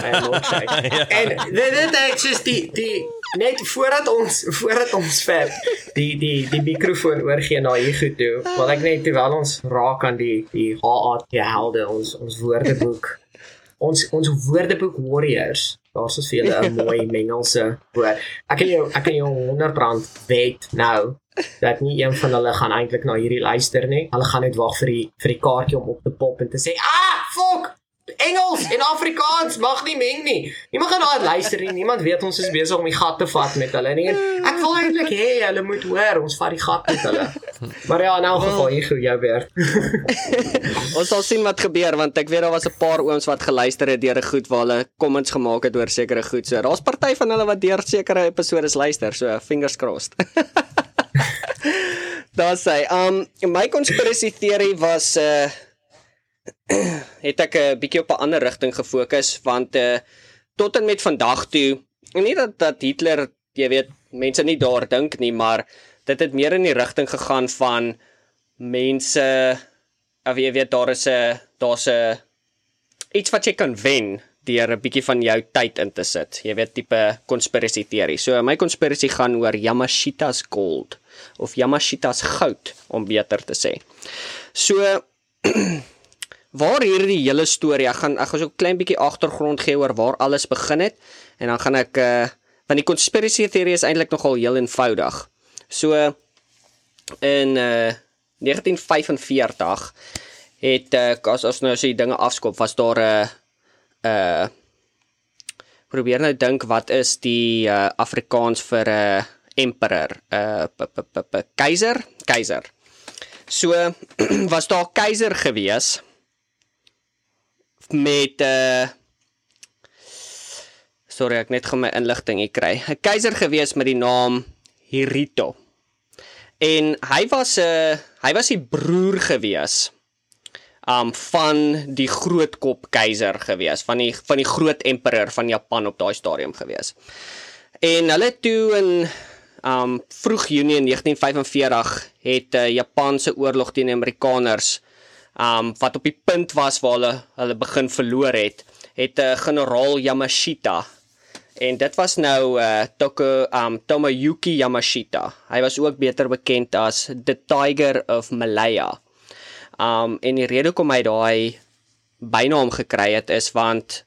by milkshake.
Ja.
En dit dit is just die die net voordat ons voordat ons ver die die die mikrofoon oorgee na hier goed toe. Wil ek net terwyl ons raak aan die die HAT helde ons ons woordeboek. Ons ons woordeboek warriors. Daar's vir julle 'n mooi mengelse woord. Ek kan jou ek kan jou 100 rand wet nou dat nie een van hulle gaan eintlik na hierdie luister nie. Hulle gaan net wag vir die vir die kaartjie om op te pop en te sê, "Ah, fuck! Engels en Afrikaans mag nie meng nie. Niemand gaan daar luister nie. Niemand weet ons is besig om die gat te vat met hulle nie. Ek wil eintlik hê hulle moet hoor ons vat die gat met hulle. Maar ja, nou geval hier gou jou weer.
ons sal sien wat gebeur want ek weet daar was 'n paar ooms wat geluister het deur 'n goed waar hulle comments gemaak het oor sekere goed. So daar's party van hulle wat deur sekere episode luister. So fingers crossed. Daar sê, um my konspirasie teorie was uh het ek 'n bietjie op 'n ander rigting gefokus want uh tot en met vandag toe, nie dat dat Hitler, jy weet, mense nie daar dink nie, maar dit het meer in die rigting gegaan van mense of jy weet daar is 'n daar's 'n iets wat jy kan wen deur 'n bietjie van jou tyd in te sit. Jy weet tipe konspirasie teorie. So my konspirasie gaan oor Yamashita's gold of Yamashita's goud om beter te sê. So waar hierdie hele storie, ek gaan ek gaan so 'n klein bietjie agtergrond gee oor waar alles begin het en dan gaan ek uh want die konspirasie teorie is eintlik nogal heel eenvoudig. So in uh 1945 het uh, as ons nou so die dinge afskop, was daar 'n uh, uh probeer nou dink wat is die uh, Afrikaans vir 'n uh, emperor, uh, keiser, keiser. So was daar keiser gewees met 'n uh, eh, Sorry, ek net gaan my inligting hier kry. 'n Keiser gewees met die naam Hirito. En hy was 'n uh, hy was die broer gewees um van die groot kop keiser gewees, van die van die groot emperor van Japan op daai stadium gewees. En hulle toe in um vroeg Junie 1945 het uh, Japanse oorlog teen die Amerikaners um wat op die punt was waar hulle hulle begin verloor het, het 'n uh, generaal Yamashita en dit was nou uh Toko um Tomoyuki Yamashita. Hy was ook beter bekend as the Tiger of Malaya. Um en die rede hoekom hy daai bynaam gekry het is want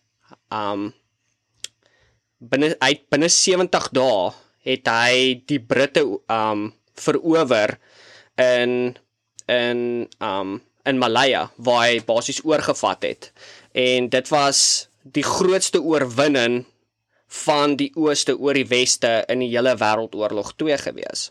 um binne uit binne 70 dae het hy die Britte um verower in in um in Malaya waar hy basies oorgevat het. En dit was die grootste oorwinning van die ooste oor die weste in die hele wêreldoorlog 2 gewees.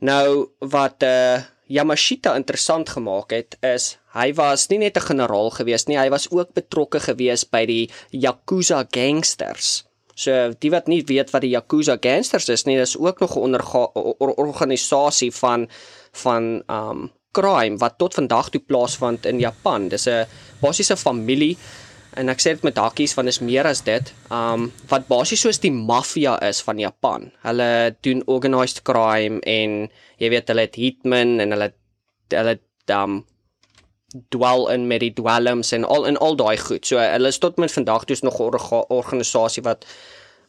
Nou wat uh Yamashita interessant gemaak het is hy was nie net 'n generaal gewees nie, hy was ook betrokke gewees by die Yakuza gangsters. So die wat nie weet wat die Yakuza gangsters is nie, dis ook nog 'n or organisasie van van um crime wat tot vandag toe plaasvind in Japan. Dis 'n basiese familie en ek sê dit met hakkies want is meer as dit. Um wat basies soos die maffia is van Japan. Hulle doen organized crime en jy weet hulle het hitmen en hulle hulle um dwell in met die dwelms en al in al daai goed. So hulle is tot met vandag toe nog 'n organisasie wat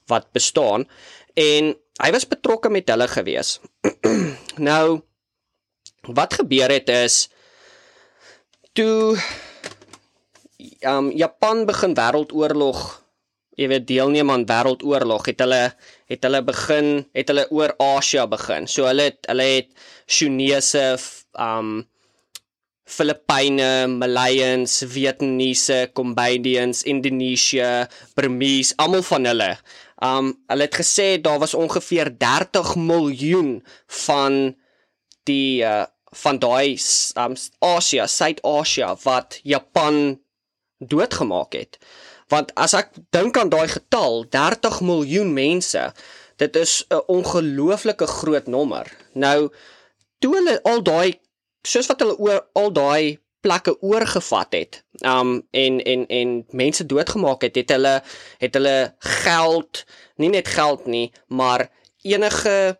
wat bestaan en hy was betrokke met hulle gewees. nou wat gebeur het is toe um Japan begin wêreldoorlog jy weet deelneem aan wêreldoorlog het hulle het hulle begin het hulle oor Asia begin so hulle het hulle het Chinese um Filippyne, Malayans, Vietnamese, Cambodians, Indonesië, Burmese, almal van hulle. Um hulle het gesê daar was ongeveer 30 miljoen van die uh van daai um Asia, Suid-Asia wat Japan doodgemaak het. Want as ek dink aan daai getal, 30 miljoen mense, dit is 'n ongelooflike groot nommer. Nou toe hulle al daai soos wat hulle oor al daai plekke oorgevat het. Um en en en mense doodgemaak het, het hulle het hulle geld, nie net geld nie, maar enige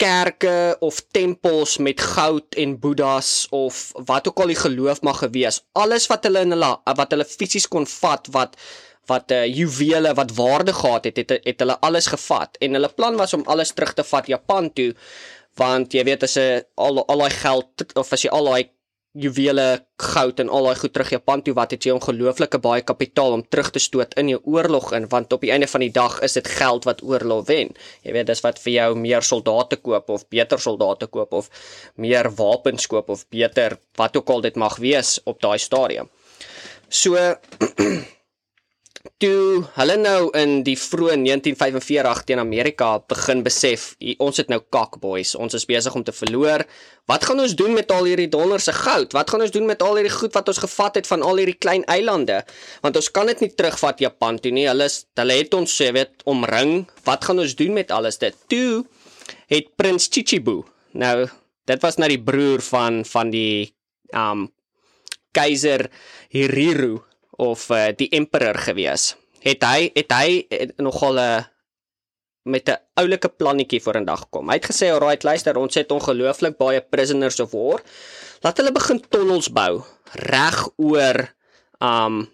kerke of tempels met goud en boeddhas of wat ook al die geloof mag gewees, alles wat hulle in hulle wat hulle fisies kon vat wat wat uh, juwele wat waarde gehad het, het het hulle alles gevat. En hulle plan was om alles terug te vat Japan toe want jy weet as 'n al al daai geld of as jy al daai juwele, goud en al daai goed terug Japan toe wat het jy ongelooflike baie kapitaal om terug te stoot in jou oorlog in want op die einde van die dag is dit geld wat oorlog wen. Jy weet dis wat vir jou meer soldate koop of beter soldate koop of meer wapens koop of beter wat ook al dit mag wees op daai stadium. So toe hulle nou in die vroeë 1945 teen Amerika begin besef, ons het nou kak boys, ons is besig om te verloor. Wat gaan ons doen met al hierdie dollarse goud? Wat gaan ons doen met al hierdie goed wat ons gevat het van al hierdie klein eilande? Want ons kan dit nie terugvat Japan toe nie. Hulle hulle het ons sê weet omring. Wat gaan ons doen met alles dit? Toe het prins Chichibu. Nou, dit was nou die broer van van die um keiser Hiriru of uh, die emperor gewees. Het hy het hy het nogal 'n uh, met 'n oulike plannetjie voor in dag gekom. Hy het gesê, "Alright, luister, ons het ongelooflik baie prisoners of war. Laat hulle begin tonnels bou reg oor um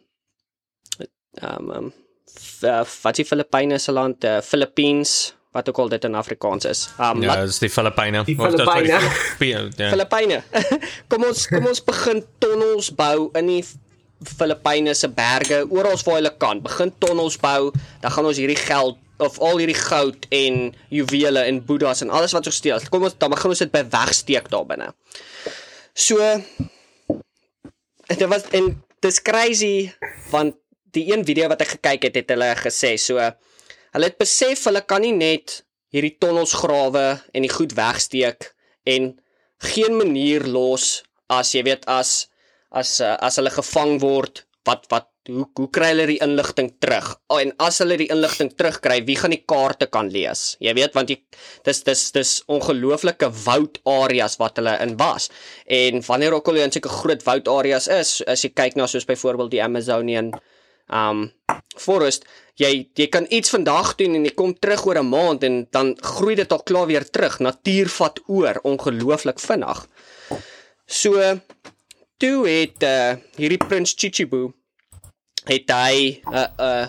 um um wat die Filippyne se land, uh, Philippines, wat ook al dit in Afrikaans is.
Um Ja, dis die Filippyne.
Die Filippyne.
Filippyne. kom ons kom ons begin tonnels bou in die Filippyne se berge, oral waar hulle kan, begin tonnels bou, dan gaan ons hierdie geld of al hierdie goud en juwele en boeddhas en alles wat ons steel. Kom ons dan begin ons dit by wegsteek daar binne. So dit was en dis crazy want die een video wat ek gekyk het het hulle gesê so hulle het besef hulle kan nie net hierdie tonnels grawe en die goed wegsteek en geen manier los as jy weet as as uh, as hulle gevang word, wat wat hoe hoe kry hulle die inligting terug? Oh, en as hulle die inligting terugkry, wie gaan die kaarte kan lees? Jy weet want jy dis dis dis ongelooflike woudareas wat hulle in was. En wanneer ook al in sulke groot woudareas is, as jy kyk na soos byvoorbeeld die Amazonian um forest, jy jy kan iets vandag doen en jy kom terug oor 'n maand en dan groei dit al klaar weer terug. Natuur vat oor ongelooflik vinnig. So toe het uh, hierdie prins Chichibu het hy 'n uh, 'n uh,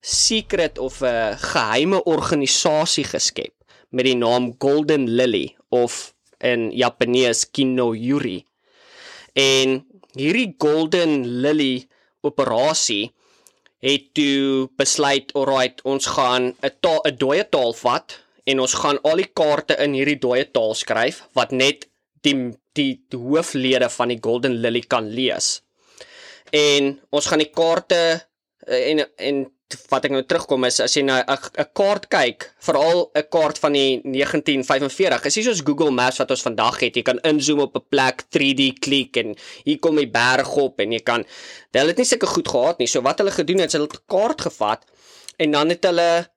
secret of 'n uh, geheime organisasie geskep met die naam Golden Lily of in Japanees Kinoyuri. En hierdie Golden Lily operasie het toe besluit, alright, ons gaan 'n 'n dooie taal vat en ons gaan al die kaarte in hierdie dooie taal skryf wat net die die hooflede van die Golden Lily kan lees. En ons gaan die kaarte eh, en en wat ek nou terugkom is as jy na 'n kaart kyk, veral 'n kaart van die 1945, is nie soos Google Maps wat ons vandag het. Jy kan inzoom op 'n plek, 3D klik en hier kom die berg op en jy kan Hulle het nie sulke goed gehad nie. So wat hulle gedoen het, hulle het 'n kaart gevat en dan het hulle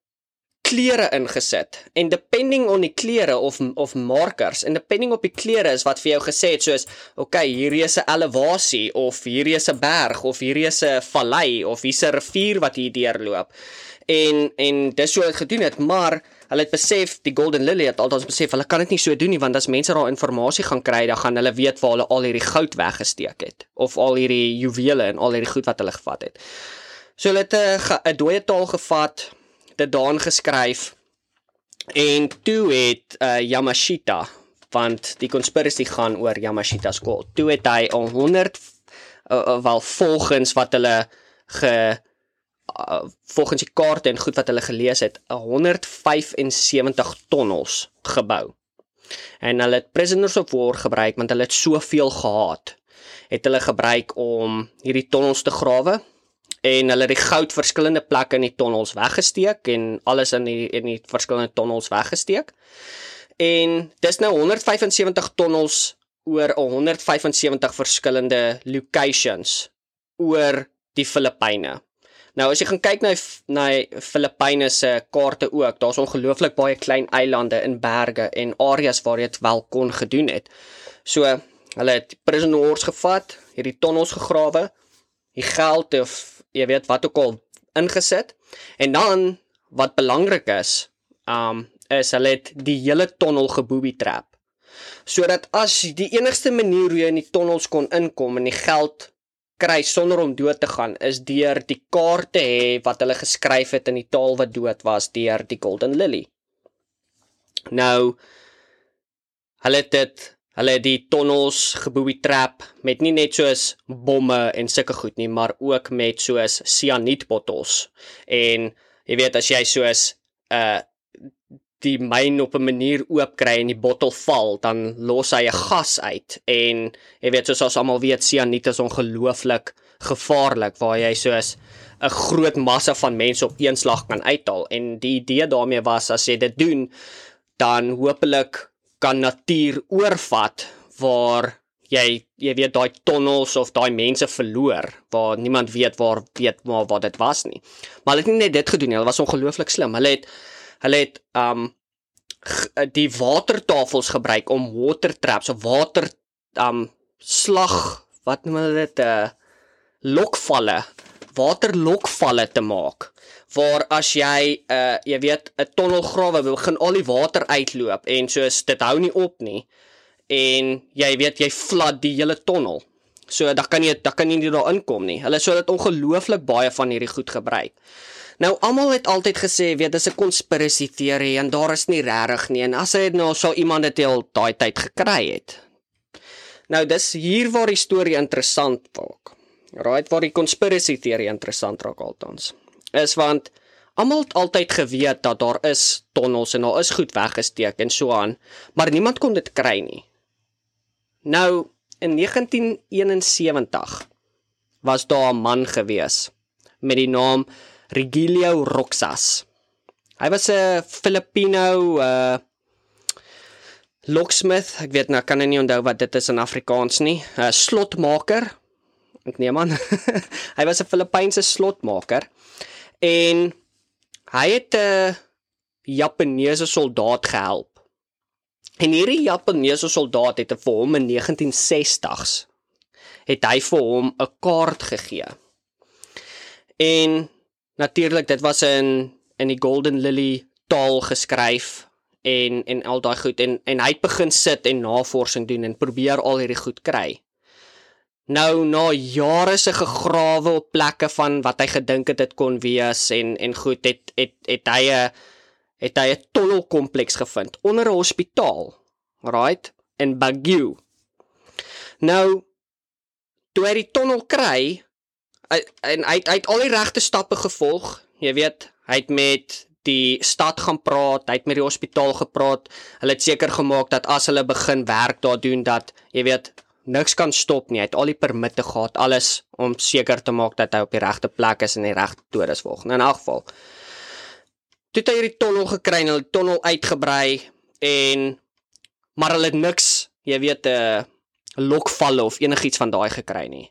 kleure ingesit. En depending on die kleure of of markers en depending op die kleure is wat vir jou gesê het soos okay hierdie is 'n elevasie of hierdie is 'n berg of hierdie is 'n vallei of hier's 'n rivier wat hier deurloop. En en dis hoe hulle gedoen het maar hulle het besef die golden lily het altyd besef hulle kan dit nie so doen nie want as mense daai inligting gaan kry dan gaan hulle weet waar hulle al hierdie goud weggesteek het of al hierdie juwele en al hierdie goed wat hulle gevat het. So hulle het 'n dooie taal gevat dit daan geskryf en toe het uh, Yamashita want die conspiracy gaan oor Yamashita skool. Toe het hy 'n 100 uh, wel volgens wat hulle ge uh, volgens die kaarte en goed wat hulle gelees het, 175 tonnels gebou. En hulle het prisoners of war gebruik want hulle het soveel gehad. Het hulle gebruik om hierdie tonnels te grawe en hulle het die goud verskillende plekke in die tonnels weggesteek en alles in die in die verskillende tonnels weggesteek. En dis nou 175 tonnels oor 175 verskillende locations oor die Filippyne. Nou as jy gaan kyk na na Filippyne se kaarte ook, daar's ongelooflik baie klein eilande in berge en areas waar jy dit wel kon gedoen het. So, hulle het prisoners gevat, hierdie tonnels gegrawe, die geld of jy weet wat ook al ingesit. En dan wat belangrik is, um is hulle het die hele tonnel gebooby trap. Sodat as die enigste manier hoe jy in die tonnels kon inkom en die geld kry sonder om dood te gaan is deur die kaarte hê wat hulle geskryf het in die taal wat dood was deur die Golden Lily. Nou hulle het dit Hulle het die tonnels gebooby trap met nie net soos bomme en sulke goed nie, maar ook met soos sianietbottels. En jy weet as jy soos uh die myn op 'n manier oop kry en die bottel val, dan los hy 'n gas uit. En jy weet soos ons almal weet, sianiet is ongelooflik gevaarlik waar jy soos 'n groot massa van mense op een slag kan uithaal en die idee daarmee was as jy dit doen dan hopelik kan natuur oorvat waar jy jy weet daai tonnels of daai mense verloor waar niemand weet waar weet maar wat dit was nie. Maar hulle het nie net dit gedoen nie, hulle was ongelooflik slim. Hulle het hulle het um die watertafels gebruik om water traps of water um slag wat noem hulle dit 'n uh, eh, lokvalle waterlokvalle te maak waar as jy uh jy weet 'n tonnel grawe begin al die water uitloop en soos dit hou nie op nie en jy weet jy flad die hele tonnel. So dan kan jy dan kan jy nie daar inkom nie. Hulle sou dit ongelooflik baie van hierdie goed gebruik. Nou almal het altyd gesê weet dis 'n konspirasie teorie en daar is nie regtig nie en as hy nou sou iemand dit al daai tyd gekry het. Nou dis hier waar die storie interessant word. Right waar die konspirasie teorie interessant raak altans. Is want almal het altyd geweet dat daar is tonnels en daar is goed weggesteek en so aan, maar niemand kon dit kry nie. Nou in 1971 was daar 'n man gewees met die naam Regilio Roxas. Hy was 'n Filipino uh locksmith, ek weet nou kan ek nie onthou wat dit is in Afrikaans nie. 'n Slotmaker. Ek neem aan. hy was 'n Filippynse slotmaker en hy het 'n Japaneese soldaat gehelp En hierdie Japaneese soldaat het vir hom in 1960s het hy vir hom 'n kaart gegee. En natuurlik dit was in in die Golden Lily taal geskryf en en al daai goed en en hy het begin sit en navorsing doen en probeer al hierdie goed kry. Nou na jare se gegrawe op plekke van wat hy gedink het dit kon wees en en goed het het het hy 'n het hy 'n tonnelkompleks gevind onder 'n hospitaal. Right? In Baguio. Nou toe hy die tonnel kry en hy hy het al die regte stappe gevolg. Jy weet, hy het met die stad gaan praat, hy het met die hospitaal gepraat. Hulle het seker gemaak dat as hulle begin werk daar doen dat jy weet niks kan stop nie. Hy het al die permitte gehad, alles om seker te maak dat hy op die regte plek is en die regte todes volg. Nou in elk geval toe het hy hierdie tonnel gekry en hulle tonnel uitgebrei en maar hulle het niks, jy weet 'n uh, lokvalle of enigiets van daai gekry nie.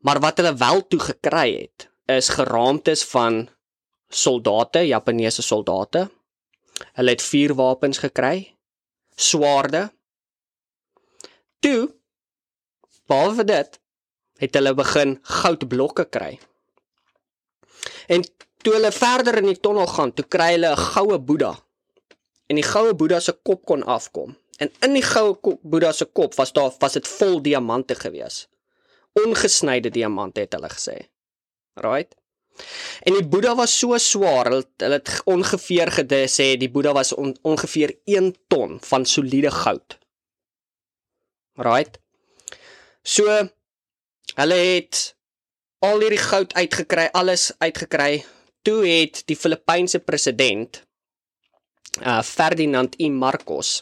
Maar wat hulle wel toe gekry het, is geraamtes van soldate, Japaneese soldate. Hulle het vuurwapens gekry, swaarde. Toe behalwe dit het hulle begin goudblokke kry. En Toe hulle verder in die tonnel gaan, toe kry hulle 'n goue Boeddha. En die goue Boeddha se kop kon afkom. En in die goue Boeddha se kop was daar was dit vol diamante gewees. Ongesnyde diamante het hulle gesê. Right? En die Boeddha was so swaar, hulle hulle het ongeveer gesê die Boeddha was on, ongeveer 1 ton van soliede goud. Right? So hulle het al hierdie goud uitgekry, alles uitgekry, toe het die Filippynse president uh Ferdinand I Marcos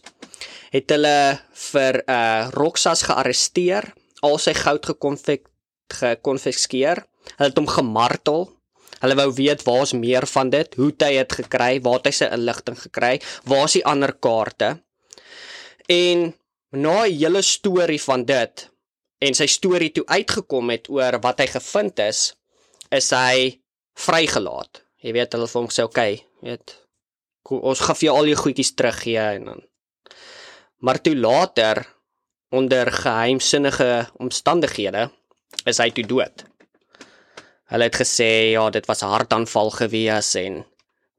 het hulle vir uh Roxas gearresteer, al sy goud gekonfiskeer. Hulle het hom gemartel. Hulle wou weet waar's meer van dit, hoe hy dit gekry, waar hy sy inligting gekry, waar's die ander kaarte. En na 'n hele storie van dit en sy storie toe uitgekom het oor wat hy gevind is, is hy vrygelaat. Jy weet hulle vir hom sê oké, okay, weet ons gaan vir jou al jou goedjies teruggee en dan maar toe later onder geheimsinnige omstandighede is hy toe dood. Hulle het gesê ja, dit was 'n hartaanval gewees en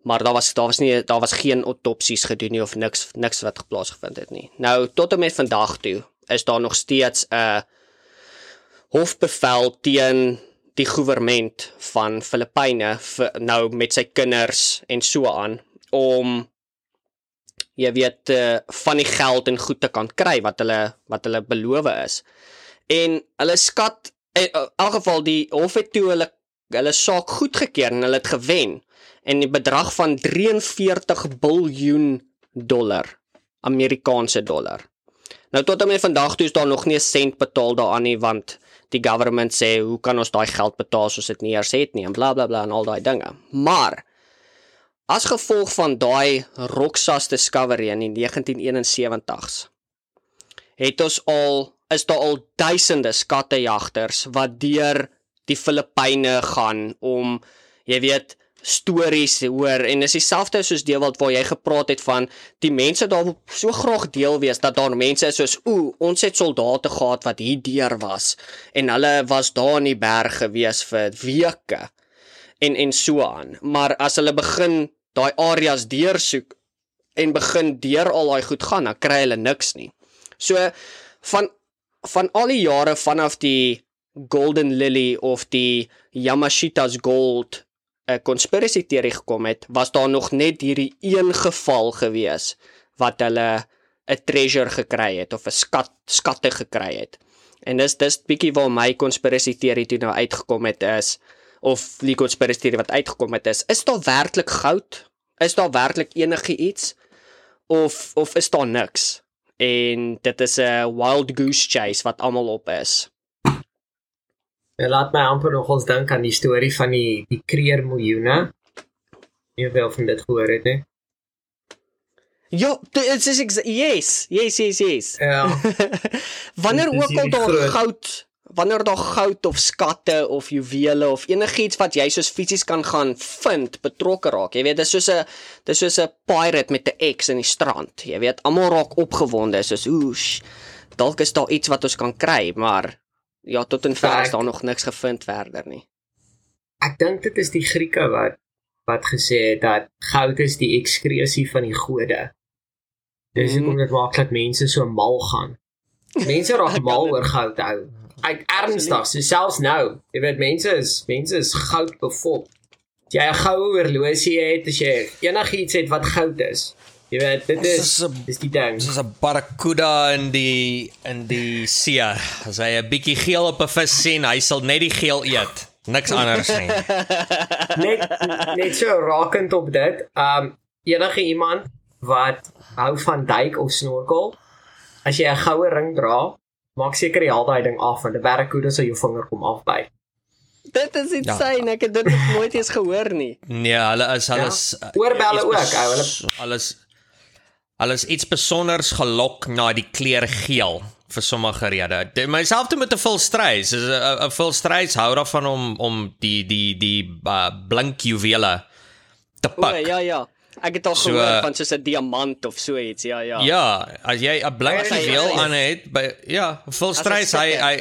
maar daar was daar was nie daar was geen autopsies gedoen nie of niks niks wat plaasgevind het nie. Nou tot en met vandag toe is daar nog steeds 'n hofbevel teen die regering van Filippyne nou met sy kinders en so aan om jy weet uh, van die geld en goed te kan kry wat hulle wat hulle beloof is. En hulle skat in elk geval die hof het toe hulle hulle saak goedgekeur en hulle het gewen en die bedrag van 43 biljoen dollar Amerikaanse dollar. Nou tot en met vandag toe is daar nog nie 'n sent betaal daaraan nie want die government sê hoe kan ons daai geld betaal as ons dit nie eers het nie en bla bla bla en al daai dinge. Maar as gevolg van daai Roxas discovery in die 1971s het ons al is daar al duisende skattejagters wat deur die Filippyne gaan om jy weet stories hoor en is dieselfde soos Dewald waar jy gepraat het van die mense daar wil so graag deel wees dat daar mense is soos ooh ons het soldate gehad wat hier deur was en hulle was daar in die berg gewees vir weke en en so aan. Maar as hulle begin daai areas deursoek en begin deur al daai goed gaan dan kry hulle niks nie. So van van al die jare vanaf die Golden Lily of die Yamashita's Gold 'n conspiracy teorie gekom het, was daar nog net hierdie een geval gewees wat hulle 'n treasure gekry het of 'n skat skatte gekry het. En dis dis bietjie waar my conspiracy teorie toe nou uitgekom het is of die conspiracy teorie wat uitgekom het is, is daar werklik goud? Is daar werklik enigiets of of is daar niks? en dit is 'n wild goose chase wat almal op is.
Ja, laat my amper nog ons dink aan die storie van die die kreer miljoene. Jy wel van dit gehoor het, hè?
Ja, dit is yes, yes, yes, yes.
Ja.
Wanneer ook al daar goud wanneer daar goud of skatte of juwele of enigiets wat jy soos fisies kan gaan vind betrokke raak. Jy weet, dis soos 'n dis soos 'n pirate met 'n X in die strand. Jy weet, almal raak opgewonde soos oesh. Dalk is daar iets wat ons kan kry, maar ja, tot en ver is daar nog niks gevind verder nie.
Ek dink dit is die Grieke wat wat gesê het dat goud is die ekskresie van die gode. Dis hoekom mm. dit maak dat mense so mal gaan. Mense raak mal oor goud hou ek ernstig, so selfs nou, jy weet mense is mense is goud bevolk. As jy 'n goue horlosie het, as jy enigiets het wat goud is. Jy weet dit is dis die ding.
Dis 'n barracuda in die in die see. As hy 'n bietjie geel op 'n vis sien, hy sal net die geel eet. Niks anders nie.
net net so rakend op dit. Um enige iemand wat hou van duik of snorkel, as jy 'n goue ring dra, maak seker jy haal daai ding af want 'n barracuda sal jou vinger kom afbyt.
Dit is insane, ja. ek het dit nog nooit eens gehoor nie.
Nee, hulle is hulle is
ja. oorbelle ook, ou, hulle
alles alles iets besonders gelok na die kleur geel vir sommige redes. Myself toe met 'n volstrys, is 'n volstrys hou daarvan om om die die die uh, blink juwele te pak.
O, ja ja. Ek het al so, gehoor van soos 'n diamant of so iets. Ja, ja.
Ja, as jy 'n blink juweel aan het by ja, vol strys hy hy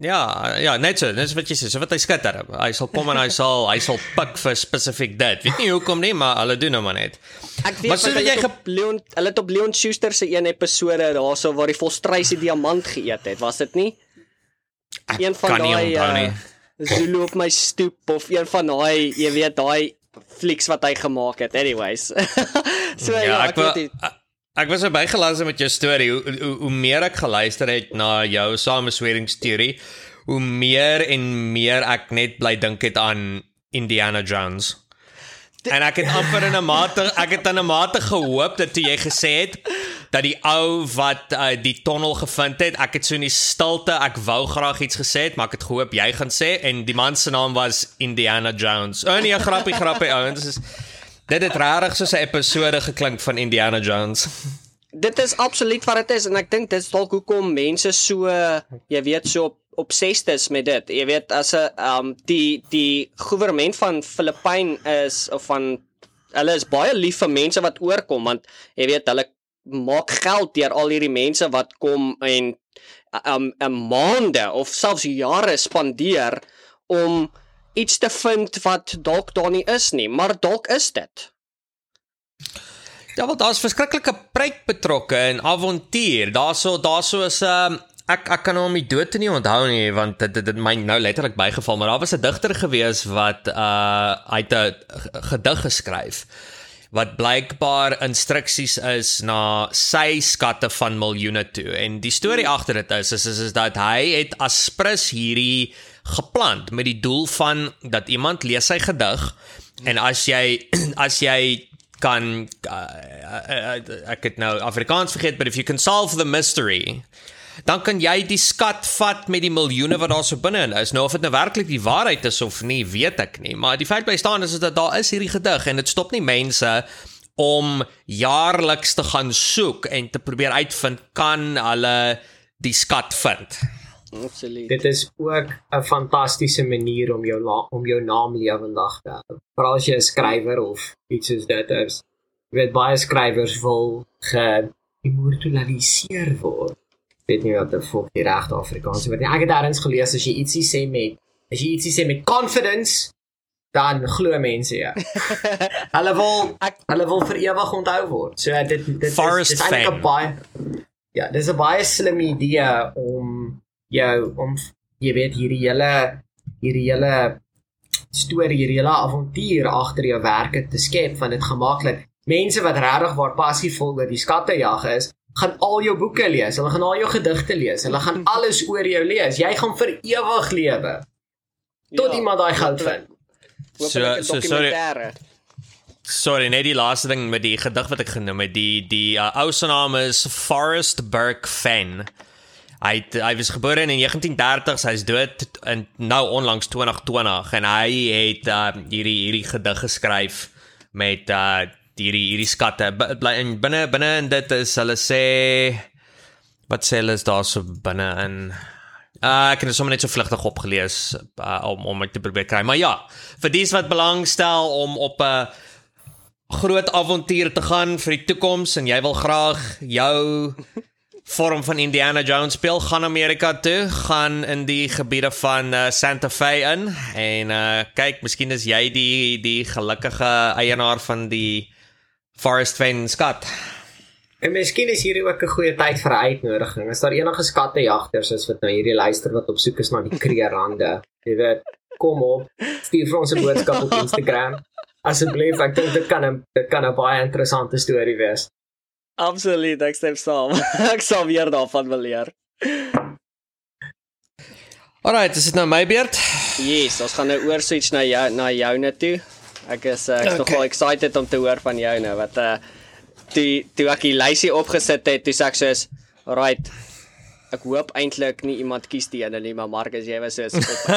ja, ja, net so, dis wat jy sê, so wat hy skitter. Hy sal kom en hy sal hy sal pik vir spesifiek dit. Weet nie hoekom nie, maar hulle doen hom maar net.
Ek weet maar so jy op Leon, hulle het op Leon Schuster se een episode daarso waar die volstrys die diamant geëet het, was dit nie?
Ek een van daai uh,
Zulu op my stoep of een van daai, jy weet, daai flieks wat hy gemaak het anyways. so ja, ja ek, ek weet
ek, ek was baie geluister met jou storie. Hoe, hoe hoe meer ek geluister het na jou samesweringsteorie, hoe meer en meer ek net bly dink het aan Indiana Jones. En ek het amper in 'n mate ek het in 'n mate gehoop dat jy gesê het dat die ou wat uh, die tonnel gevind het, ek het so in die stilte, ek wou graag iets gesê het, maar ek het gehoop jy gaan sê en die man se naam was Indiana Jones. O oh, nee, grappie, grappie ouens. Dit is dit het rarig soos 'n episode geklink van Indiana Jones.
Dit is absoluut wat dit is en ek dink dit is dalk hoekom mense so jy weet so op obsessed is met dit. Jy weet as 'n um die die regering van Filippyn is of van hulle is baie lief vir mense wat oorkom want jy weet hulle maak geld deur al hierdie mense wat kom en um 'n maande of selfs jare spandeer om iets te vind wat dalk daar nie is nie, maar dalk is dit.
Ja, want daar's verskriklike pryk betrokke in avontuur. Daarso daarso is 'n um, ek ek kan hom nie dood nie onthou nie want dit dit, dit my nou letterlik bygeval, maar daar was 'n digter gewees wat uh hy het 'n gedig geskryf wat blykbaar instruksies is na sy skatte van miljoene toe. En die storie hmm. agter dit is, is is is dat hy het aspres hierdie geplant met die doel van dat iemand lees sy gedig en as jy as jy kan uh, uh, uh, ek het nou Afrikaans vergeet but if you can solve the mystery dan kan jy die skat vat met die miljoene wat daar so binne is. Nou of dit nou werklik die waarheid is of nie, weet ek nie, maar die feit bly staan is dat daar is hierdie gedig en dit stop nie mense om jaarliks te gaan soek en te probeer uitvind kan hulle die skat vind.
Absoluut.
Dit is ook 'n fantastiese manier om jou om jou naam lewendig te hou. Veral as jy 'n skrywer of iets soos dit is. Jy weet baie skrywers wil ge-immortaliseer word. Weet nie wat dit vir die regte Afrikaans is. Ek het daarins gelees as jy ietsie sê met as jy ietsie sê met confidence dan glo mense ja. hulle wil hulle wil vir ewig onthou word. So dit dit
Forest
is, is eintlik 'n baie Ja, dis 'n baie slim idee om jou om jy weet hierdie hele hierdie hele storie, hierdie hele avontuur agter jou werke te skep van dit gemaklik. Mense wat regtig waar passievol oor die skattejag is, gaan al jou boeke lees. Hulle gaan al jou gedigte lees. Hulle gaan alles oor jou lees. Jy gaan vir ewig lewe. Tot ja, iemand daai goud vind.
So so sorry. Sorry, net die laaste ding met die gedig wat ek genoem het, die die uh, ou se naam is Forest Burke Fenn. Hy het, hy was gebore in 1930s, hy's dood in nou onlangs 2020 en hy het uh, hierdie hierdie gedig geskryf met uh hierdie hierdie skatte. Bly in binne binne en dit is hulle sê wat sê hulle is daar so binne in? Uh, ek het sommer net so vlugtig opgelees uh, om om ek te probeer kry. Maar ja vir dies wat belangstel om op 'n groot avontuur te gaan vir die toekoms en jy wil graag jou vorm van Indiana Jones speel gaan Amerika toe, gaan in die gebiede van uh, Santa Fe in en uh, kyk, miskien is jy die die gelukkige eienaar van die Forest Fen skat.
En miskien is hierdie ook 'n goeie tyd vir 'n uitnodiging. As daar enige skattejagters is wat nou hierdie luister wat op soek is na die kreerande, jy weet, kom op, stuur vir ons 'n boodskap op Instagram. Asseblief, ek dink dit kan 'n dit kan 'n baie interessante storie wees.
Absoluut, ek stem saam. ek sal weer daarvan wil leer.
Alright, dis dit nou my beurt.
Yes, ons gaan nou oor switch na jou na joune toe. Ek is uh, ek is okay. nogal excited om te hoor van jou nou wat uh toe toe ek die lysie opgesit het, toe sê ek soos, "Alright, ek hoop eintlik nie iemand kies die ene nie, maar Marcus, jy was so skop."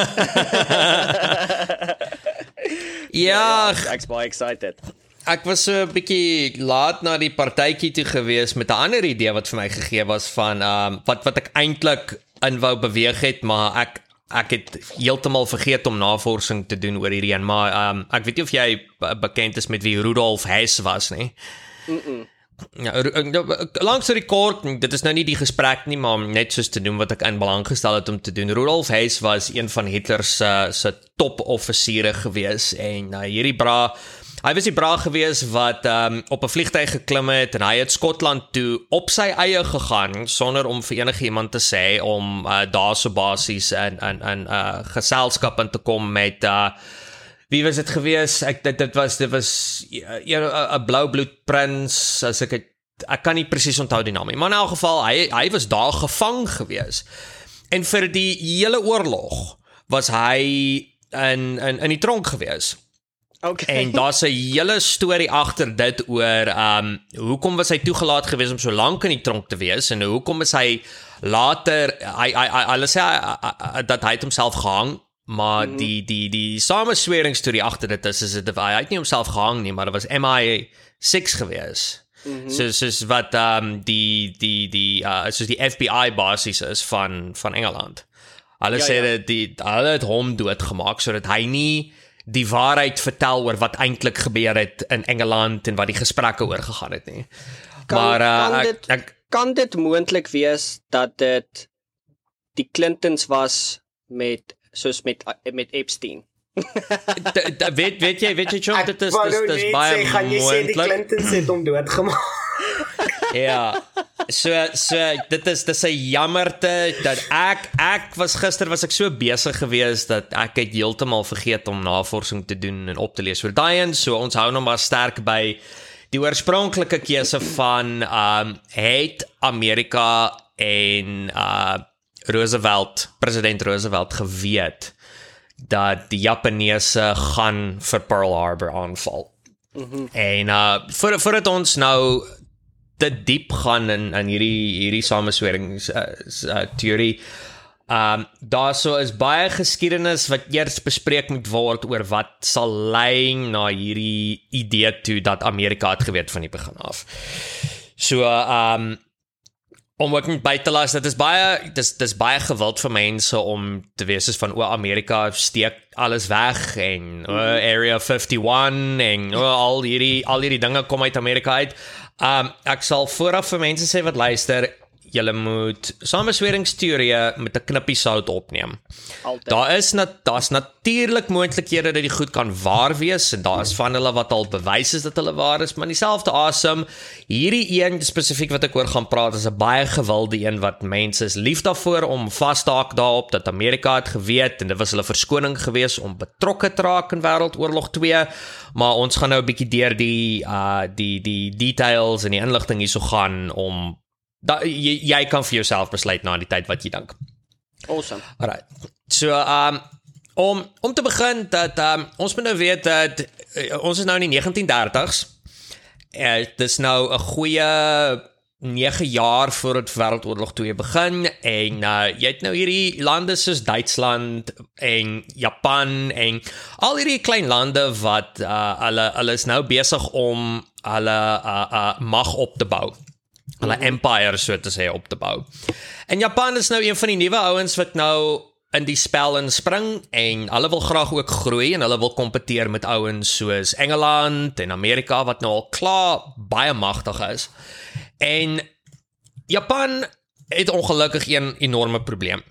ja,
ja, ek's baie excited.
Ek was so 'n bietjie laat na die partytjie toe gewees met 'n ander idee wat vir my gegee was van ehm um, wat wat ek eintlik in wou beweeg het, maar ek ek het heeltemal vergeet om navorsing te doen oor hierdie een, maar ehm um, ek weet nie of jy bekend is met wie Rudolf Hess was nie. Mm. -mm. Ja, langs die kort, dit is nou nie die gesprek nie, maar net soos te doen wat ek in belang gestel het om te doen. Rudolf Hess was een van Hitler se se top offisiere gewees en uh, hierdie bra Hy was die braai gewees wat um, op 'n vliegtyg geklim het en hy het Skotland toe op sy eie gegaan sonder om vir enige iemand te sê om uh, daar so basies in in in 'n uh, geselskap in te kom met uh, wie was dit gewees? Ek dit dit was dit was 'n blou bloed prins as ek het, ek kan nie presies onthou die naam nie, maar in elk geval hy hy was daar gevang gewees. En vir die hele oorlog was hy in in in die tronk gewees.
Okay.
En daar's 'n hele storie agter dit oor um hoekom was hy toegelaat gewees om so lank in die tronk te wees en hoekom is hy later hy hy hulle sê dat hy homself gehang maar mm. die die die sameswering storie agter dit is is dit hy het nie homself gehang nie maar dit was MI6 gewees. Mm -hmm. So soos wat um die die die uh soos die FBI basis is van van Engeland. Hulle ja, sê ja. dat die hulle het hom doodgemaak sodat hy nie die waarheid vertel oor wat eintlik gebeur het in Engeland en wat die gesprekke oor gegaan het nie.
Kan, maar uh, kan dit ek, ek, kan dit moontlik wees dat dit die Clintons was met soos met met Epstein?
weet weet jy weet jy John dit is dis dis baie moontlik. Gaan jy sê
die Clintons het hom doodgemaak?
ja. So so dit is dis 'n jammerte dat ek ek was gister was ek so besig geweest dat ek het heeltemal vergeet om navorsing te doen en op te lees oor daai en so ons hou nog maar sterk by die oorspronklike keuse van um het Amerika en uh Roosevelt president Roosevelt geweet dat die Japaneese gaan vir Pearl Harbor aanval. Mm -hmm. En uh vir vir dit ons nou te diep gaan in in hierdie hierdie sameswerings uh, uh, teorie. Um, daar sou is baie geskiedenis wat eers bespreek moet word oor wat sal lei na hierdie idee toe dat Amerika het geweet van die begin af. So um, om ook net by te las dit is baie dis dis baie gewild vir mense om te wees soos van o Amerika steek alles weg en o, area 51 en o, al hierdie al hierdie dinge kom uit Amerika uit. Um ek sal vooraf vir mense sê wat luister Julle moet samesweringsteorieë met 'n knippie sout opneem. Altyd. Daar is net daar's natuurlik moontlikhede dat die goed kan waar wees en daar is van hulle wat al bewys is dat hulle waar is, maar dieselfde asem hierdie een spesifiek wat ek oor gaan praat is 'n baie gewilde een wat mense is lief daarvoor om vas te haak daarop dat Amerika het geweet en dit was hulle verskoning geweest om betrokke te raak in Wêreldoorlog 2, maar ons gaan nou 'n bietjie deur die uh die die details en die inligting hierso gaan om da, jy, jy kan vir jouself besluit na die tyd wat jy dink.
Awesome.
Alright. So um om om te begin dat um ons moet nou weet dat uh, ons is nou in die 1930s. Uh, dit is nou 'n goeie 9 jaar voordat Wêreldoorlog 2 begin en uh, jy het nou hierdie lande soos Duitsland en Japan en al hierdie klein lande wat uh, hulle hulle is nou besig om hulle uh, uh, mag op te bou hulle empire so te sê op te bou. En Japan is nou een van die nuwe ouens wat nou in die spel inspring en hulle wil graag ook groei en hulle wil kompeteer met ouens soos Engeland en Amerika wat nou al klaar baie magtig is. En Japan het ongelukkig een enorme probleem.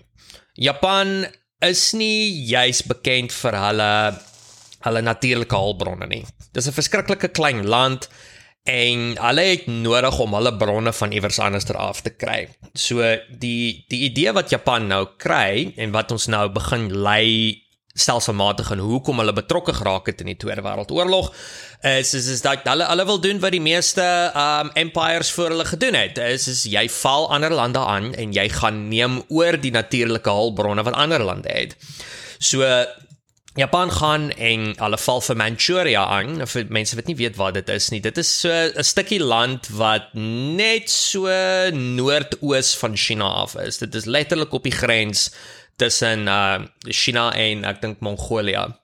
Japan is nie juis bekend vir hulle hulle natuurlike hulpbronne nie. Dis 'n verskriklike klein land en hulle het nodig om hulle bronne van iewers anders af te kry. So die die idee wat Japan nou kry en wat ons nou begin lei stelselmatig en hoekom hulle betrokke geraak het in die Tweede Wêreldoorlog is is is dat hulle hulle wil doen wat die meeste um empires voor hulle gedoen het. Is is jy val ander lande aan en jy gaan neem oor die natuurlike hulpbronne wat ander lande het. So Japan gaan en hulle val vir Manchuria aan. Vir mense wat nie weet wat dit is nie, dit is so 'n stukkie land wat net so noordoos van China af is. Dit is letterlik op die grens tussen uh China en ek dink Mongolië.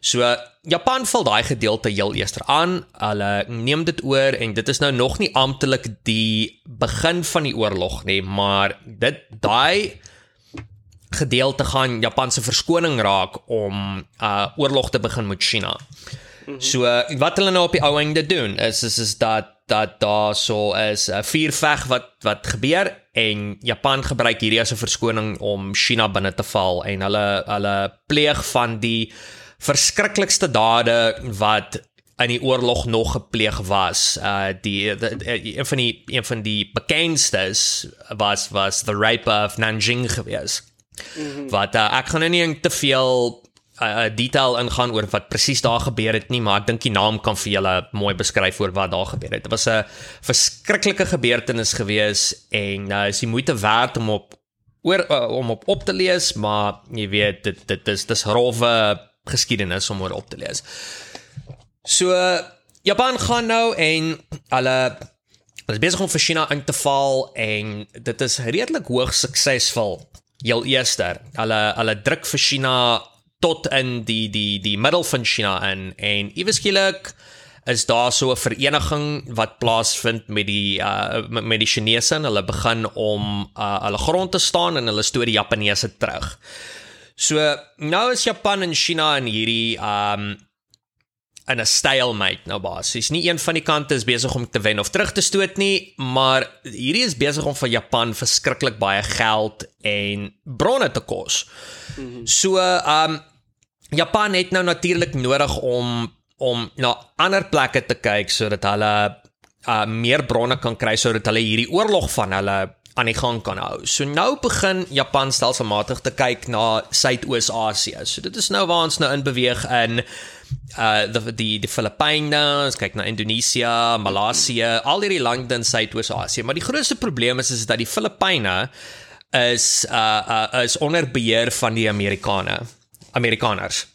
So Japan val daai gedeelte heel eers aan. Hulle neem dit oor en dit is nou nog nie amptelik die begin van die oorlog nie, maar dit daai gedeelte gaan Japan se verskoning raak om uh oorlog te begin met China. Mm -hmm. So wat hulle nou op die ou einde doen is is is dat dat daar so is 'n vuurveg wat wat gebeur en Japan gebruik hierdie as 'n verskoning om China binne te val en hulle hulle pleeg van die verskriklikste dade wat in die oorlog nog gepleeg was. Uh die, die, die een van die een van die bekendstes was was the rape of Nanjing geweest. -hmm. Wat uh, ek gaan nou nie te veel uh, detail ingaan oor wat presies daar gebeur het nie, maar ek dink die naam kan vir julle mooi beskryf oor wat daar gebeur het. Dit was 'n verskriklike gebeurtenis gewees en uh, is die moeite werd om op oor uh, om op op te lees, maar jy weet dit dit is dis rowwe geskiedenis om oor op te lees. So Japan gaan nou en hulle hulle is besig om vir China in te val en dit is redelik hoog suksesvol heel eerste. Hulle hulle druk vir China tot in die die die middel van China in en eweskielik is daar so 'n vereniging wat plaasvind met die uh met die Chinese en hulle begin om uh hulle grond te staan en hulle stoor die Japaneese terug. So nou is Japan en China in hierdie um in 'n stalemate nou basies. Nie een van die kante is besig om te wen of terug te stoot nie, maar hierdie is besig om vir Japan verskriklik baie geld en bronne te kos. Mm -hmm. So, um Japan het nou natuurlik nodig om om na ander plekke te kyk sodat hulle uh meer bronne kan kry sodat hulle hierdie oorlog van hulle aan die gang kan hou. So nou begin Japan stelselmatig te kyk na Suidoos-Asië. So dit is nou waar ons nou in beweeg in uh die die die Filippyne, ons kyk na Indonesië, Maleisië, al hierdie lande in Suidoos-Asië, maar die grootste probleem is is dat die Filippyne is uh uh is onder beheer van die Amerikane, Amerikaners.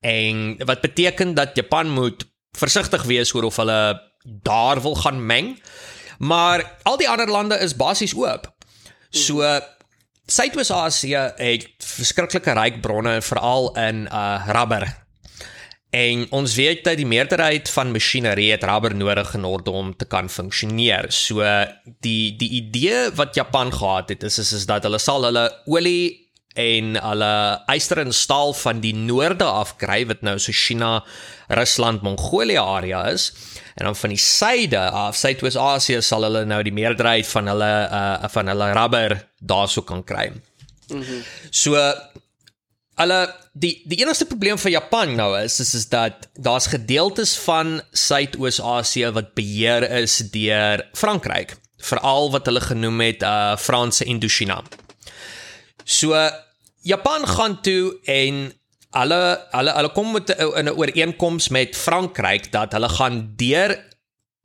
En wat beteken dat Japan moet versigtig wees oor of hulle daar wil gaan meng. Maar al die ander lande is basies oop. So Suidoos-Asië het verskriklike ryk bronne veral in uh rubber. En ons weet dat die meerderheid van masjinerie het rubber nodig in orde om te kan funksioneer. So die die idee wat Japan gehad het is is, is dat hulle sal hulle olie en hulle yster en staal van die noorde af kry wat nou so China, Rusland, Mongolië area is. En dan van die suide af, Suidoos-Asië sal hulle nou die meerderheid van hulle uh van hulle rubber daarso kan kry. Mm so hulle die die enigste probleem vir Japan nou is is is dat daar's gedeeltes van Suidoos-Asië wat beheer is deur Frankryk, veral wat hulle genoem het uh Franse Indochina. So Japan gaan toe en hulle hulle hulle kom met 'n ooreenkoms met Frankryk dat hulle gaan deur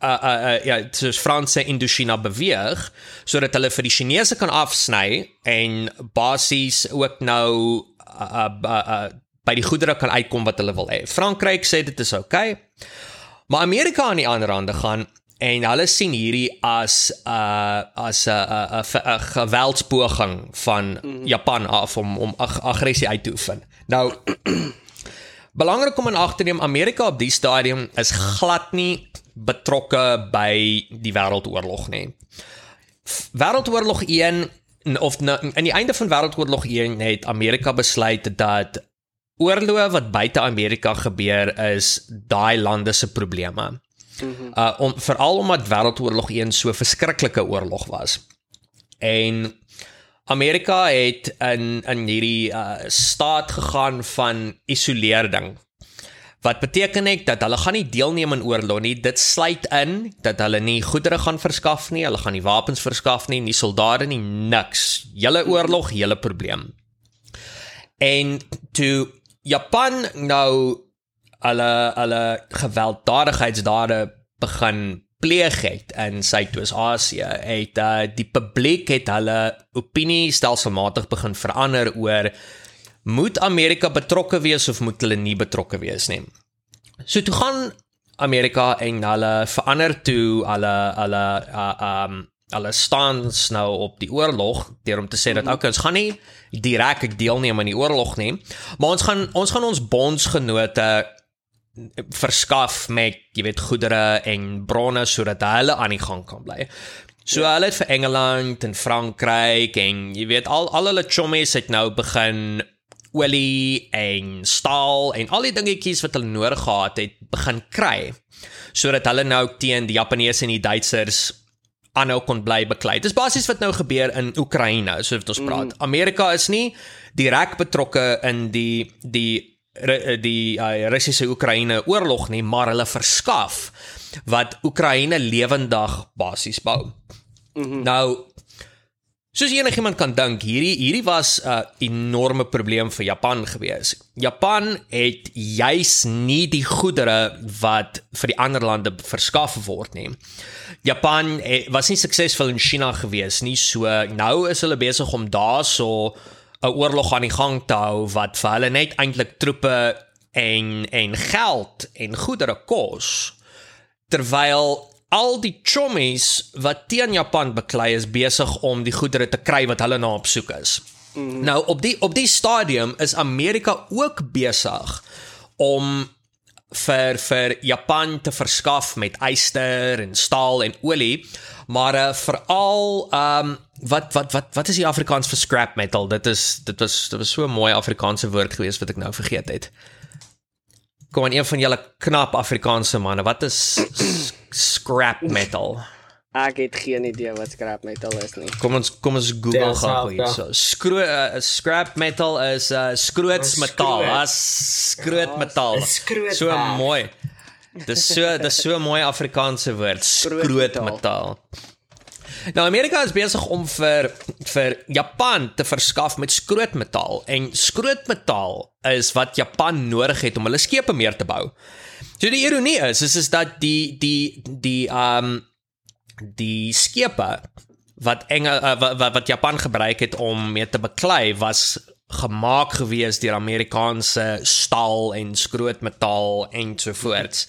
uh uh, uh ja, soos Franse Indochina beweeg sodat hulle vir die Chinese kan afsny en basies ook nou uh, uh, uh, uh by die goedere kan uitkom wat hulle wil hê. Frankryk sê dit is oukei. Okay, maar Amerika aan die ander kant gaan en hulle sien hierdie as 'n uh, as 'n 'n 'n geweldspoging van mm. Japan af om om ag aggressie uit te oefen. Nou belangrik om in ag te neem Amerika op die stadium is glad nie betrokke by die wêreldoorlog nie. Wêreldoorlog 1 of in die einde van wêreldoorlog 1 het Amerika besluit dat oorloë wat buite Amerika gebeur is daai lande se probleme. -hmm. Uh om veral omdat Wêreldoorlog 1 so verskriklike oorlog was. En Amerika het in in hierdie uh staat gegaan van isolering. Wat beteken ek dat hulle gaan nie deelneem aan oorlog nie. Dit sluit in dat hulle nie goedere gaan verskaf nie, hulle gaan nie wapens verskaf nie, nie soldate nie, niks. Julle oorlog, julle probleem. En toe Japan nou hulle hulle gewelddadigheidsdade begin pleeg het in Suidoos-Asië het uh, die publiek het hulle opinie stelselmatig begin verander oor moet Amerika betrokke wees of moet hulle nie betrokke wees nie. So toe gaan Amerika en hulle verander toe hulle hulle uh, um hulle staan nou op die oorlog deur om te sê dat mhm. okay ons gaan nie direk deelneem aan die oorlog nie maar ons gaan ons gaan ons bondsgenote verskaf met jy weet goedere en bronne sodat hulle aan die gang kan bly. So ja. hulle het vir Engeland en Frankryk en jy weet al al hulle chommies het nou begin olie en staal en al die dingetjies wat hulle nodig gehad het begin kry sodat hulle nou teen die Japaneese en die Duitsers aanhou kon bly beklei. Dis basies wat nou gebeur in Oekraïne, soos wat ons praat. Mm. Amerika is nie direk betrokke in die die die uh, Russiese Oekraïne oorlog nie, maar hulle verskaf wat Oekraïne lewendig basies bou. Mm -hmm. Nou soos enigiemand kan dink, hierdie hierdie was 'n uh, enorme probleem vir Japan gewees. Japan het juis nie die goedere wat vir die ander lande verskaf word nie. Japan het, was nie suksesvol in China gewees nie, so nou is hulle besig om daarso 'n oorlog aan die gang te hou wat vir hulle net eintlik troepe en en geld en goedere kos terwyl al die chommies wat teen Japan beklei is besig om die goedere te kry wat hulle na op soek is. Mm. Nou op die op die stadium is Amerika ook besig om vir vir Japan te verskaf met yster en staal en olie, maar uh, veral ehm um, wat wat wat wat is die Afrikaans vir scrap metal? Dit is dit was dit was so 'n mooi Afrikaanse woord geweest wat ek nou vergeet het. Kom aan een van julle knap Afrikaanse manne, wat is scrap metal?
Ek het geen idee wat scrap metal is nie.
Kom ons kom ons Google gou hier. So skro uh, scrap metal is uh skroots metaal. As skroot metaal. So mooi. Dis so dis so mooi Afrikaanse woord, skroot metaal. Nou Amerika is besig om vir vir Japan te verskaf met skrootmetaal en skrootmetaal is wat Japan nodig het om hulle skepe meer te bou. So die ironie is is is dat die die die um die skepe wat Engel uh, wat, wat Japan gebruik het om mee te beklei was gemaak gewees deur Amerikaanse staal en skrootmetaal en so voorts.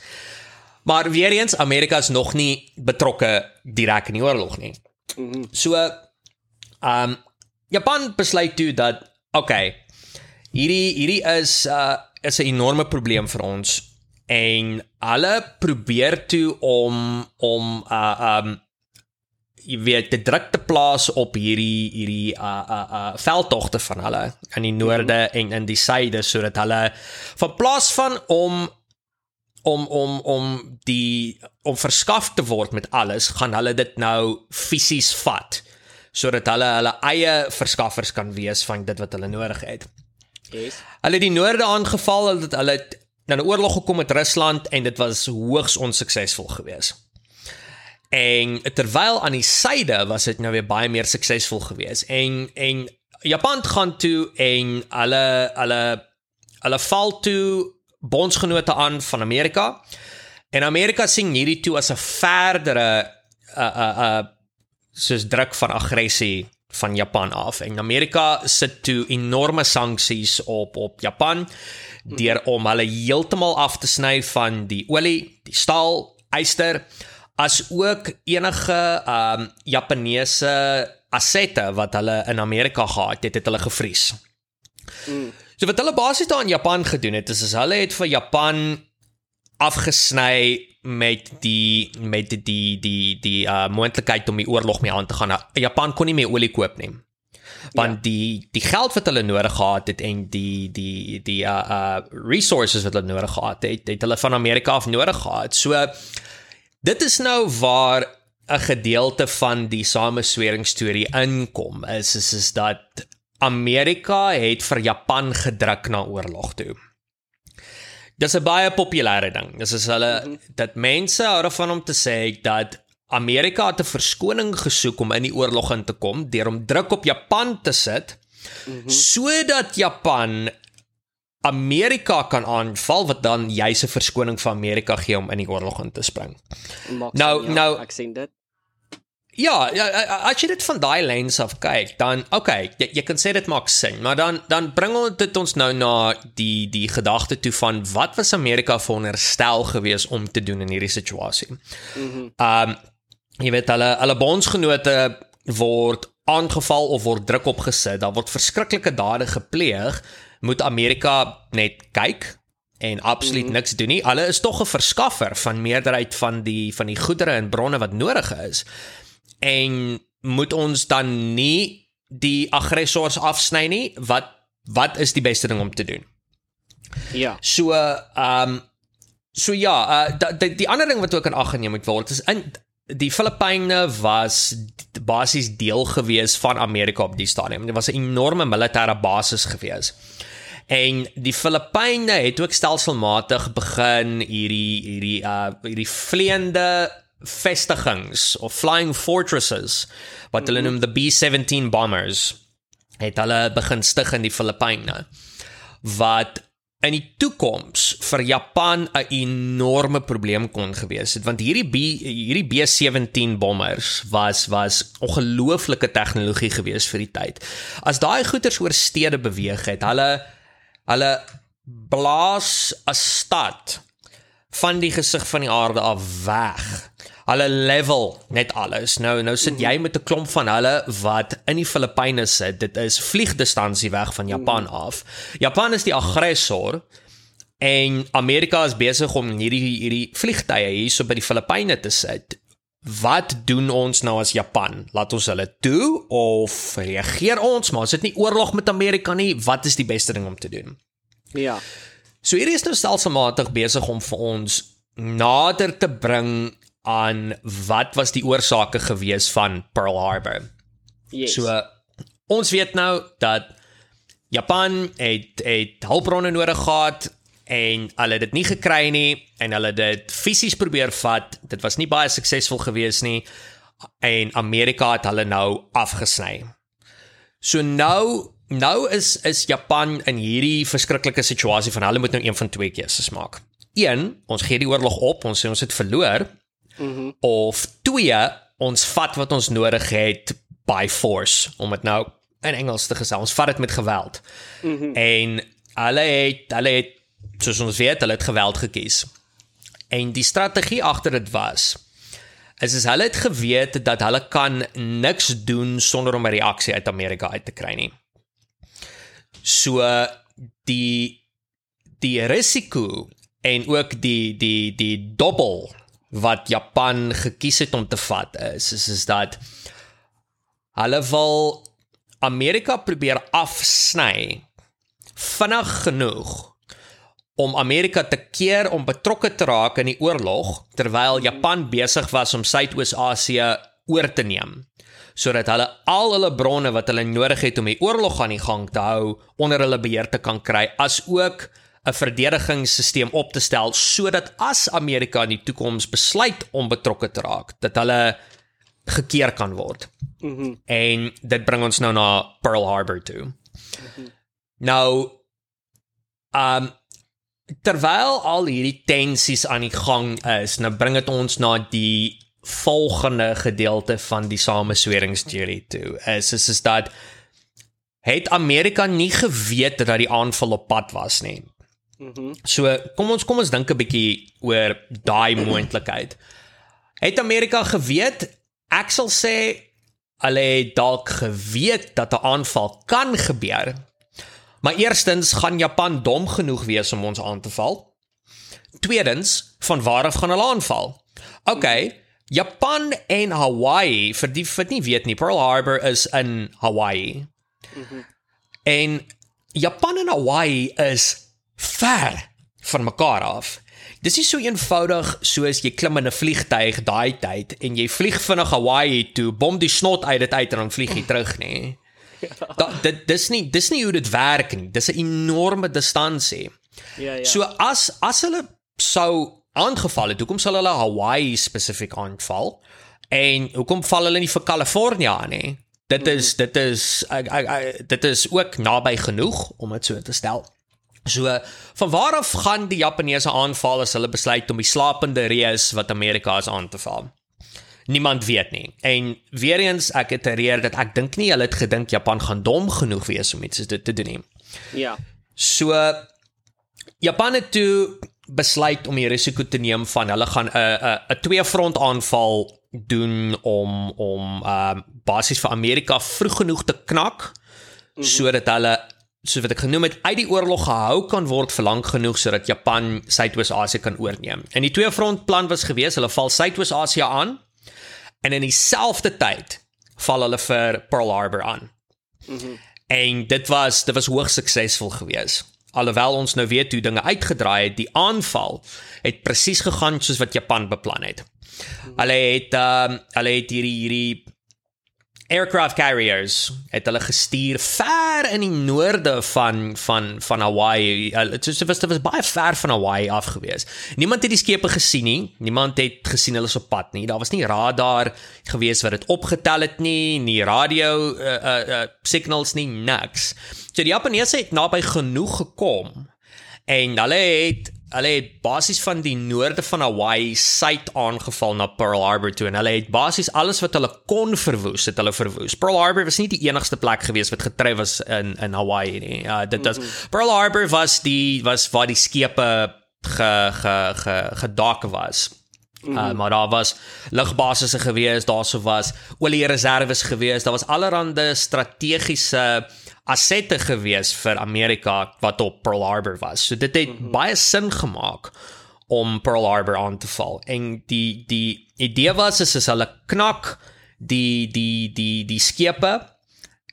Maar weer eens Amerika is nog nie betrokke direk in die oorlog nie. So ehm um, Japan besluit toe dat okay, hierdie hierdie is uh is 'n enorme probleem vir ons en hulle probeer toe om om uh um jy weet die druk te plaas op hierdie hierdie uh uh uh veldtogte van hulle in die noorde en in die suide sodat hulle van plaas van om om om om die om verskaf te word met alles gaan hulle dit nou fisies vat sodat hulle hulle eie verskaffers kan wees van dit wat hulle nodig het.
Yes.
Hulle het die noorde aangeval, hulle het hulle het na 'n oorlog gekom met Rusland en dit was hoogs onsuksesvol geweest. En terwyl aan die suide was dit nou weer baie meer suksesvol geweest. En en Japan gaan toe en hulle hulle hulle val toe bondsgenote aan van Amerika. En Amerika sien hierdie toe as 'n verdere uh uh uh soos druk van aggressie van Japan af. En Amerika sit toe enorme sanksies op op Japan deur om hulle heeltemal af te sny van die olie, die staal, yster as ook enige um Japaneese assette wat hulle in Amerika gehad het, het hulle gevries. Mm. So wat hulle basies daar in Japan gedoen het, is, is hulle het vir Japan afgesny met die met die die die, die uh moontlikheid om die oorlog mee aan te gaan. Japan kon nie meer olie koop nie. Want ja. die die geld wat hulle nodig gehad het en die die die uh uh resources wat hulle nodig gehad het, het hulle van Amerika af nodig gehad. So Dit is nou waar 'n gedeelte van die sameswering storie inkom. Is is is dat Amerika het vir Japan gedruk na oorlog toe. Dis 'n baie populêre ding. Dis is hulle -hmm. dat mense hou daarvan om te sê dat Amerika het 'n verskoning gesoek om in die oorlog in te kom deur om druk op Japan te sit mm -hmm. sodat Japan Amerika kan aanval wat dan juis 'n verskoning vir Amerika gee om in die oorlog in te spring.
Maak nou ja, nou ek sien dit.
Ja, ja, as jy dit van daai lens af kyk, dan okay, jy, jy kan sê dit maak sin, maar dan dan bring ons dit ons nou na die die gedagte toe van wat was Amerika veronderstel gewees om te doen in hierdie situasie. Mhm. Mm um jy weet hulle hulle bondsgenote word aangeval of word druk opgesit, daar word verskriklike dade gepleeg moet Amerika net kyk en absoluut mm. niks doen nie. Hulle is tog 'n verskaffer van meerderheid van die van die goedere en bronne wat nodig is. En moet ons dan nie die aggressors afsny nie? Wat wat is die beste ding om te doen?
Ja.
So ehm um, so ja, uh, die, die ander ding wat ook in ag geneem moet word is in die Filippyne was basies deel gewees van Amerika op die stadium. Dit was 'n enorme militêre basis gewees. En die Filippyne het ook stelselmatig begin hierdie hierdie uh hierdie vleiende vestigings of flying fortresses wat hulle noem the B17 bombers het hulle begin stig in die Filippyne wat in die toekoms vir Japan 'n enorme probleem kon gewees het want hierdie B hierdie B17 bombers was was ongelooflike tegnologie gewees vir die tyd. As daai goeters oor stede beweeg het, hulle Hulle blaas 'n stad van die gesig van die aarde af weg. Hulle level net alles. Nou nou sit jy met 'n klomp van hulle wat in die Filippyne sit. Dit is vliegdistansie weg van Japan af. Japan is die aggressor en Amerika is besig om hierdie hierdie vliegtye hierso by die Filippyne te sit. Wat doen ons nou as Japan? Laat ons hulle toe of reageer ons? Maar as dit nie oorlog met Amerika nie, wat is die beste ding om te doen?
Ja.
So hierdie is nou stelselmatig besig om vir ons nader te bring aan wat was die oorsake gewees van Pearl Harbor.
Yes.
So ons weet nou dat Japan het het hulpbronne nodig gehad en hulle het dit nie gekry nie en hulle het dit fisies probeer vat. Dit was nie baie suksesvol gewees nie en Amerika het hulle nou afgesny. So nou nou is is Japan in hierdie verskriklike situasie van hulle moet nou een van twee keuses maak. Een, ons gee die oorlog op, ons sê ons het verloor. Mm of twee, ons vat wat ons nodig het by force om dit nou in Engels te gesê, ons vat dit met geweld. Mm en hulle het hulle het soos ons weet, hulle het geweld gekies. En die strategie agter dit was is is hulle het geweet dat hulle kan niks doen sonder om 'n reaksie uit Amerika uit te kry nie. So die die risiko en ook die die die dobbel wat Japan gekies het om te vat is is, is dat hulle wil Amerika probeer afsny vinnig genoeg om Amerika te keer om betrokke te raak in die oorlog terwyl Japan besig was om Suidoos-Asië oor te neem sodat hulle al hulle bronne wat hulle nodig het om die oorlog aan die gang te hou onder hulle beheer te kan kry as ook 'n verdedigingsstelsel op te stel sodat as Amerika in die toekoms besluit om betrokke te raak dat hulle gekeer kan word. Mhm. Mm en dit bring ons nou na Pearl Harbor toe. Mm -hmm. Nou um terwyl al hierdie tensies aan die gang is, nou bring dit ons na die volgende gedeelte van die samesweringsteorie toe. Is is is dat het Amerika nie geweet dat die aanval op pad was nie. Mhm. So kom ons kom ons dink 'n bietjie oor daai moontlikheid. Het Amerika geweet? Ek sal sê hulle het dalk geweet dat 'n aanval kan gebeur, Maar eerstens gaan Japan dom genoeg wees om ons aan te val. Tweedens, van waar af gaan hulle aanval? OK, Japan en Hawaii, vir die wat nie weet nie, Pearl Harbor is in Hawaii. Mm -hmm. En Japan en Hawaii is ver van mekaar af. Dis nie so eenvoudig soos jy klim in 'n vliegtyg daai tyd en jy vlieg vinnig Hawaii toe, bom die snot uit dit uit en dan vlieg jy terug nie. Da, dit dis nie dis nie hoe dit werk nie. Dis 'n enorme distansie. Ja ja. So as as hulle sou aangeval het, hoekom sal hulle Hawaii spesifiek aanval? En hoekom val hulle nie vir Kalifornië aan nie? Dit is dit is ek, ek, ek, dit is ook naby genoeg om dit so te stel. So van waar af gaan die Japaneese aanval as hulle besluit om die slapende reus wat Amerika is aan te val? niemand weet nie. En weer eens ek itereer dat ek dink nie hulle het gedink Japan gaan dom genoeg wees om iets so dit te doen nie.
Ja.
So Japan het toe besluit om die risiko te neem van hulle gaan 'n 'n 'n twee front aanval doen om om uh, basies vir Amerika vroeg genoeg te knak mm -hmm. sodat hulle soos wat ek genoem het uit die oorlog gehou kan word vir lank genoeg sodat Japan Suidoos-Asië kan oorneem. En die twee front plan was gewees hulle val Suidoos-Asië aan en in dieselfde tyd val hulle vir Pearl Harbor aan. Mhm. Mm en dit was dit was hoogs suksesvol geweest. Alhoewel ons nou weet hoe dinge uitgedraai het, die aanval het presies gegaan soos wat Japan beplan het. Hulle het ehm um, hulle het hierdie hierdie aircraft carriers het hulle gestuur ver in die noorde van van van Hawaii. Dit was dit was baie ver van Hawaii af gewees. Niemand het die skepe gesien nie. Niemand het gesien hulle is op pad nie. Daar was nie radar gewees wat dit opgetel het nie, nie radio uh, uh, uh, signals nie, niks. So die Japaneese het naby genoeg gekom en hulle het hulle het basies van die noorde van Hawaii suid aangeval na Pearl Harbor toe en hulle het basies alles wat hulle kon verwoes, het hulle verwoes. Pearl Harbor was nie die enigste plek gewees wat getref was in in Hawaii nie. Ja, dit was mm -hmm. Pearl Harbor was die was waar die skepe ge ge ge gedak was. Mm -hmm. uh, maar daar was lugbasisse gewees, daarso was olie reserves gewees, daar was allerlei strategiese uh, assette gewees vir Amerika wat op Pearl Harbor was. So dit het mm -hmm. baie sin gemaak om Pearl Harbor aan te val. En die die idee was is as hulle knak die die die die skepe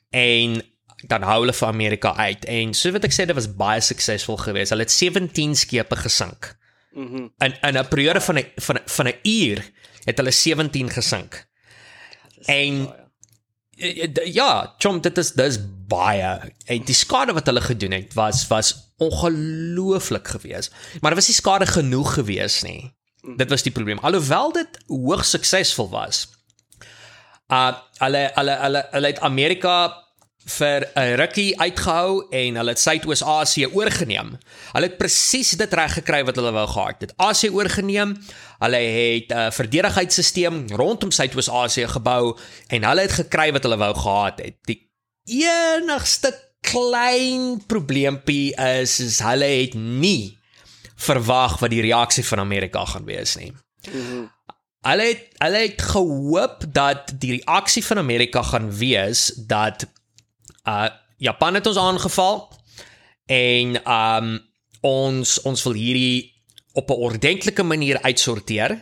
en dan hou hulle vir Amerika uit. En so wat ek sê dit was baie suksesvol geweest. Hulle het 17 skepe gesink. Mm in in 'n periode van 'n van van 'n uur het hulle 17 gesink. En ja. Eh, eh, ja, chom dit is dis baie. En die skade wat hulle gedoen het was was ongelooflik geweest. Maar dit was nie skade genoeg geweest nie. Dit was die probleem. Alhoewel dit hoogs suksesvol was. Uh hulle hulle hulle hulle het Amerika vir 'n rukkie uitgehou en hulle het Suidoos-Asië oorgeneem. Hulle het presies dit reg gekry wat hulle wou gehad het. Asië oorgeneem. Hulle het 'n verdedigingsstelsel rondom Suidoos-Asië gebou en hulle het gekry wat hulle wou gehad het. Die enigste klein probleempie is is hulle het nie verwag wat die reaksie van Amerika gaan wees nie. Hulle het hulle het gehoop dat die reaksie van Amerika gaan wees dat uh Japan het ons aangeval en um ons ons wil hierdie op 'n ordentlike manier uitsorteer.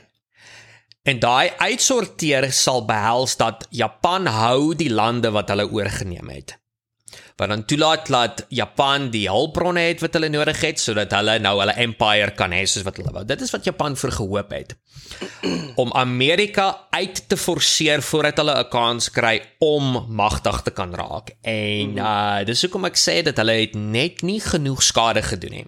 En daai uitsorteer sal behels dat Japan hou die lande wat hulle oorgeneem het wat dan toelaat dat Japan die hulpbronne het wat hulle nodig het sodat hulle nou hulle empire kan hê soos wat hulle wou. Dit is wat Japan vir gehoop het. Om Amerika uit te forceer voordat hulle 'n kans kry om magtig te kan raak. En uh dis hoekom ek sê dat hulle het net nie genoeg skade gedoen nie.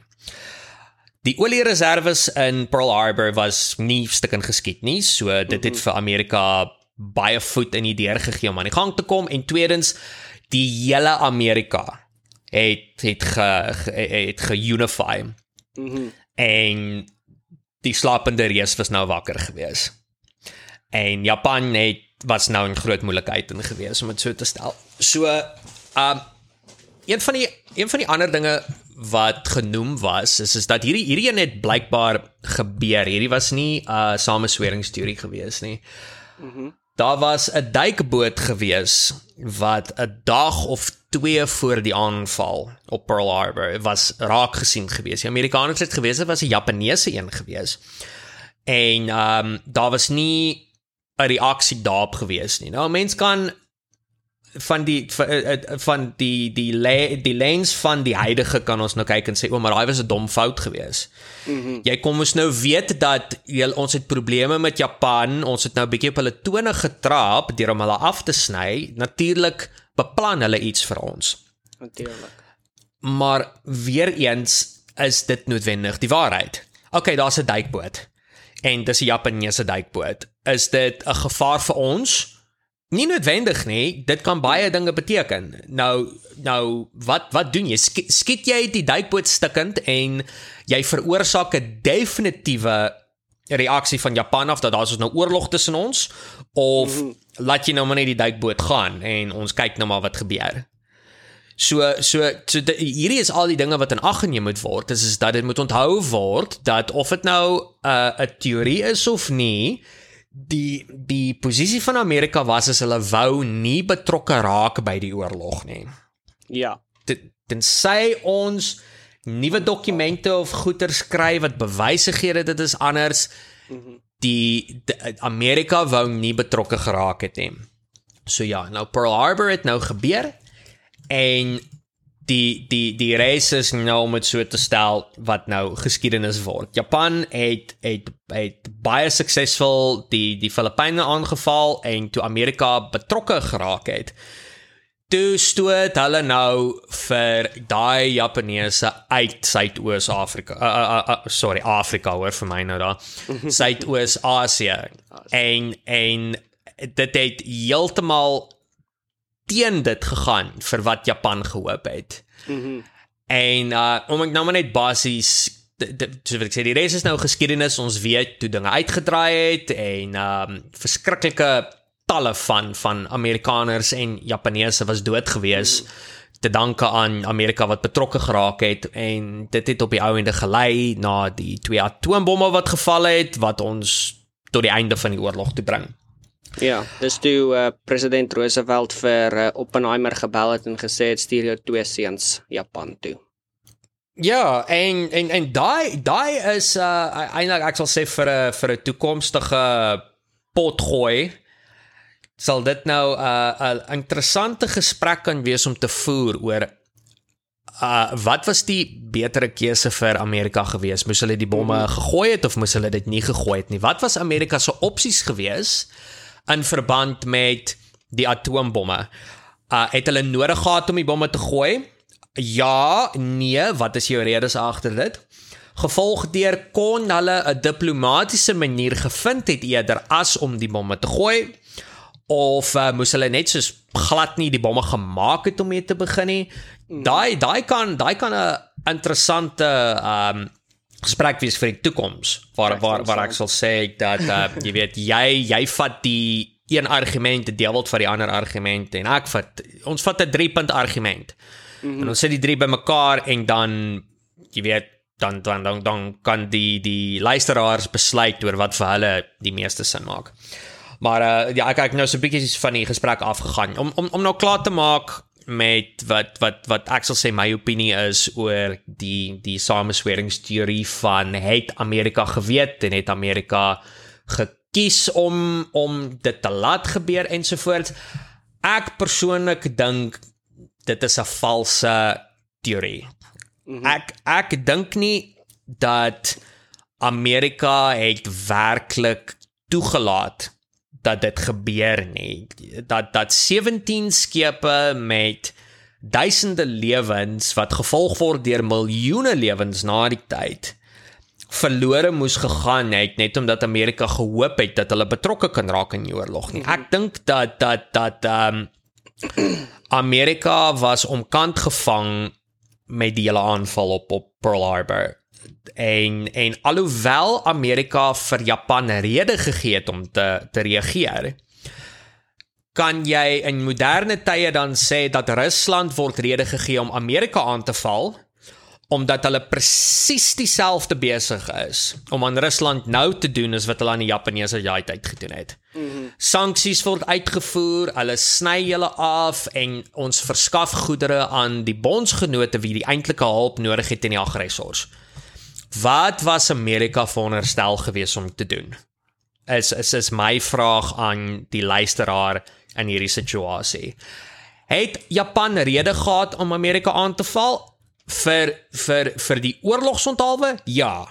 Die oliereserwes in Pearl Harbor was nie stukkend geskiet nie, so dit het vir Amerika baie voet in die deur gegee om aan die gang te kom en tweedens die hele Amerika het het ge, ge het geunify. Mhm. Mm en die slapende reus was nou wakker gewees. En Japan het was nou in groot moeilikheid in gewees om dit so te stel. So, um een van die een van die ander dinge wat genoem was is is dat hierdie hierdie een het blykbaar gebeur. Hierdie was nie 'n uh, samesweringsteorie gewees nie. Mhm. Mm Daar was 'n duikboot gewees wat 'n dag of 2 voor die aanval op Pearl Harbor was raak gesien gewees. Die Amerikaners het gewees dit was 'n Japaneese een gewees. En ehm um, daar was nie 'n reaksie daarop gewees nie. Nou mense kan van die eh, eh, van die die die, die lens van die huidige kan ons nou kyk en sê o maar daai was 'n dom fout gewees. Mm -hmm. Jy kom ons nou weet dat jy, ons het probleme met Japan, ons het nou 'n bietjie op hulle tone getrap deur om hulle af te sny. Natuurlik beplan hulle iets vir ons.
Natuurlik.
Maar weer eens is dit noodwendig die waarheid. OK, daar's 'n duikboot. En dis 'n Japaneese duikboot. Is dit 'n gevaar vir ons? Nie noodwendig nie, dit kan baie dinge beteken. Nou nou wat wat doen jy? Skiet jy die duikboot stikkend en jy veroorsaak 'n definitiewe reaksie van Japan af dat daar is nou oorlog tussen ons of mm -hmm. laat jy nou maar net die duikboot gaan en ons kyk nou maar wat gebeur. So so so die, hierdie is al die dinge wat in ag geneem moet word. Dis is dat dit moet onthou word dat of dit nou 'n uh, 'n teorie is of nie, die die posisie van Amerika was as hulle wou nie betrokke raak by die oorlog nie.
Ja.
Dit sê ons nuwe dokumente of goeder skryf wat bewyse gee dat dit is anders. Die, die Amerika wou nie betrokke geraak het nie. So ja, nou Pearl Harbor het nou gebeur en die die die reis is nou om dit so te stel wat nou geskiedenis word. Japan het het het baie suksesvol die die Filippyne aangeval en toe Amerika betrokke geraak het. Toe stoot hulle nou vir daai Japaneese uit Suidoos-Afrika. Uh, uh, uh, sorry, Afrika hoor vir my nou daar. Suidoos-Asië. En en dit het heeltemal teen dit gegaan vir wat Japan gehoop het. Mhm. Mm en uh om ek nou maar net basies so wat ek sê die res is nou geskiedenis ons weet toe dinge uitgedraai het en um verskriklike talle van van Amerikaners en Japaneese was dood gewees mm -hmm. te danke aan Amerika wat betrokke geraak het en dit het op die ou ende gelei na die twee atoombomme wat geval het wat ons tot die einde van die oorlog toe bring.
Ja, dis toe uh, president Roosevelt vir uh, Oppenheimer gebel het en gesê het stuur jou twee seuns Japan toe.
Ja, en en en daai daai is uh eintlik ek sal sê vir 'n vir 'n toekomstige potgooi sal dit nou 'n uh, 'n interessante gesprek kan wees om te voer oor uh wat was die betere keuse vir Amerika geweest? Moes hulle die bomme mm gegooi het of moes hulle dit nie gegooi het nie? Wat was Amerika se opsies geweest? In verband met die atoombomme. Uh het hulle nodig gehad om die bomme te gooi? Ja, nee, wat is jou redes agter dit? Gevolg deur kon hulle 'n diplomatisiese manier gevind het eerder as om die bomme te gooi of uh, moes hulle net soos glad nie die bomme gemaak het om mee te begin nie. Daai daai kan daai kan 'n interessante um gesprek wees vir die toekoms waar waar waar ek sal sê dat uh, jy weet jy jy vat die een argument te deel word van die ander argument en ek vat ons vat 'n 3 punt argument mm -hmm. en ons sit die drie bymekaar en dan jy weet dan dan dan dan kan die die luisteraars besluit oor wat vir hulle die meeste sin maak. Maar uh ja, ek kyk nou so 'n bietjie van die gesprek afgegaan om om om nou klaar te maak met wat wat wat ek sal sê my opinie is oor die die samesweringsteorie van het Amerika geweet en het Amerika gekies om om dit te laat gebeur ensovoorts. Ek persoonlik dink dit is 'n valse teorie. Mhm. Ek ek dink nie dat Amerika het werklik toegelaat dat dit gebeur nie. Dat dat 17 skepe met duisende lewens wat gevolg word deur miljoene lewens na die tyd verlore moes gegaan het net omdat Amerika gehoop het dat hulle betrokke kan raak in die oorlog nie. Ek dink dat dat dat ehm um, Amerika was omkant gevang met die hele aanval op op Pearl Harbor en en alhoewel Amerika vir Japan rede gegee het om te te reageer kan jy in moderne tye dan sê dat Rusland word rede gegee om Amerika aan te val omdat hulle presies dieselfde besig is om aan Rusland nou te doen as wat hulle aan die Japaneese jaai tyd gedoen het. Mm -hmm. Sanksies word uitgevoer, hulle sny julle af en ons verskaf goedere aan die bondsgenote wie die eintlike hulp nodig het in die aggressors. Wat was Amerika veronderstel gewees om te doen? Is is is my vraag aan die luisteraar in hierdie situasie. Het Japan rede gehad om Amerika aan te val? vir vir vir die oorlogsonthaalwe? Ja.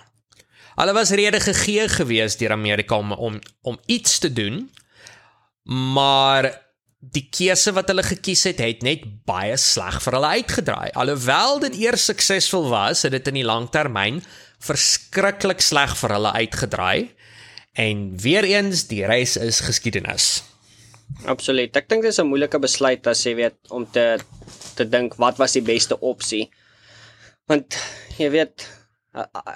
Hulle was rede gegee gewees deur Amerika om om om iets te doen. Maar die keuse wat hulle gekies het, het net baie sleg vir hulle uitgedraai. Alhoewel dit eers suksesvol was, het dit in die langtermyn verskriklik sleg vir hulle uitgedraai. En weer eens, die reis is geskiedenis.
Absoluut. Ek dink dit is 'n moeilike besluit as jy weet om te te dink wat was die beste opsie want jy weet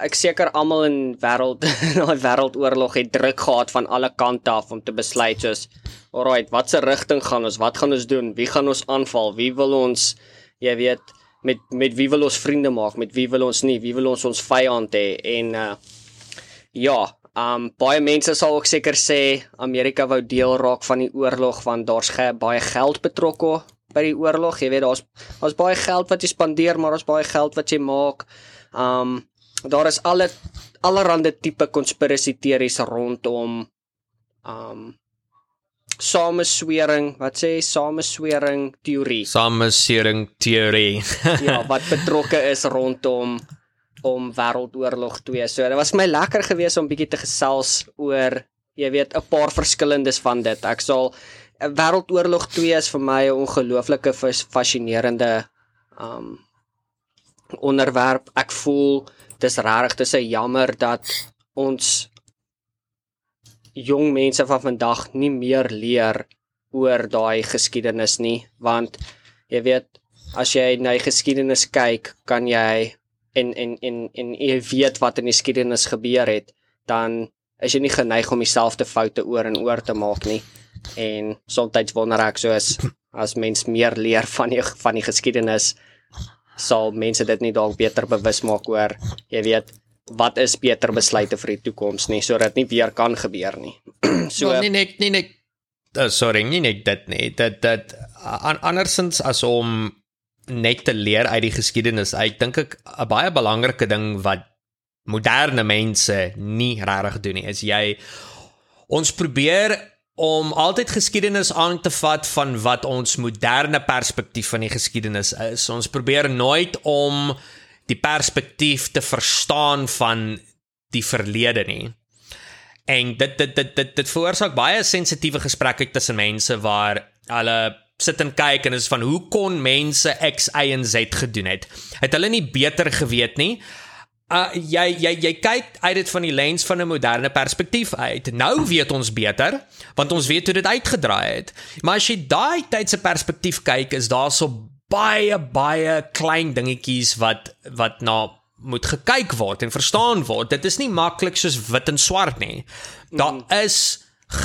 ek seker almal in wêreld in daai wêreldoorlog het druk gehad van alle kante af om te besluit soos alright watse rigting gaan ons wat gaan ons doen wie gaan ons aanval wie wil ons jy weet met met wie wil ons vriende maak met wie wil ons nie wie wil ons ons vyand hê en uh, ja um baie mense sal ook seker sê Amerika wou deel raak van die oorlog want daar's baie geld betrokke by die oorlog. Jy weet daar's daar's baie geld wat jy spandeer, maar daar's baie geld wat jy maak. Um daar is alle allerlei tipe konspirasie teorieë rondom um sameswering, wat sê sameswering teorie?
Sameswering teorie.
ja, wat betrokke is rondom om wêreldoorlog 2. So dit was my lekker geweest om bietjie te gesels oor jy weet 'n paar verskillendes van dit. Ek sal Wêreldoorlog 2 is vir my 'n ongelooflike fascinerende um onderwerp. Ek voel dis regtig dis 'n jammer dat ons jong mense van vandag nie meer leer oor daai geskiedenis nie, want jy weet as jy na die geskiedenis kyk, kan jy en en en en jy weet wat in die geskiedenis gebeur het, dan is jy nie geneig om dieselfde foute oor en oor te maak nie. En soms wonder ek soos as mens meer leer van die van die geskiedenis sal mense dit nie dalk beter bewus maak oor jy weet wat is beter besluite vir die toekoms nie sodat nie weer kan gebeur nie.
so well, nee nee nee nee uh, sorry nee nee dit nee dat dat an, andersins as om net te leer uit die geskiedenis uit dink ek 'n baie belangrike ding wat moderne mense nie regtig doen nie is jy ons probeer om altyd geskiedenis aan te vat van wat ons moderne perspektief van die geskiedenis is. Ons probeer nooit om die perspektief te verstaan van die verlede nie. En dit dit dit dit dit veroorsaak baie sensitiewe gesprekke tussen mense waar hulle sit en kyk en is van hoe kon mense X Y en Z gedoen het. Het hulle nie beter geweet nie? uh, jy jy jy kyk uit dit van die lens van 'n moderne perspektief uit. Nou weet ons beter want ons weet hoe dit uitgedraai het. Maar as jy daai tyd se perspektief kyk, is daar so baie baie klein dingetjies wat wat na moet gekyk word en verstaan word. Dit is nie maklik soos wit en swart nie. Daar mm. is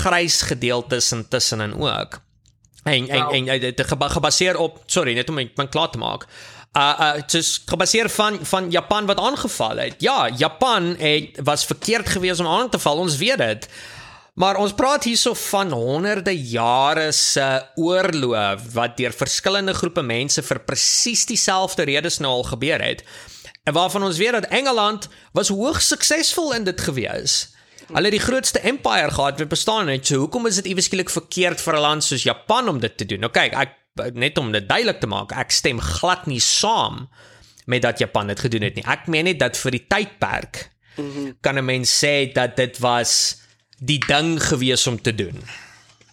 grys gedeeltes intussen en ook. En en, ja. en dit gebaseer op sorry, net om my klaar te maak. uh uh dis gebaseer van van Japan wat aangeval het. Ja, Japan het was verkeerd geweest om aan te val, ons weet dit. Maar ons praat hierso van honderde jare se oorloë wat deur verskillende groepe mense vir presies dieselfde redes nou al gebeur het. En waarvan ons weet dat Engeland was hoogs suksesvol in dit gewees. Hulle het die grootste empire gehad wat bestaan het. So hoekom is dit iewes skielik verkeerd vir 'n land soos Japan om dit te doen? Nou kyk, ek net om dit duidelik te maak, ek stem glad nie saam met dat Japan dit gedoen het nie. Ek meen net dat vir die tydperk -hmm. kan 'n mens sê dat dit was die ding gewees om te doen.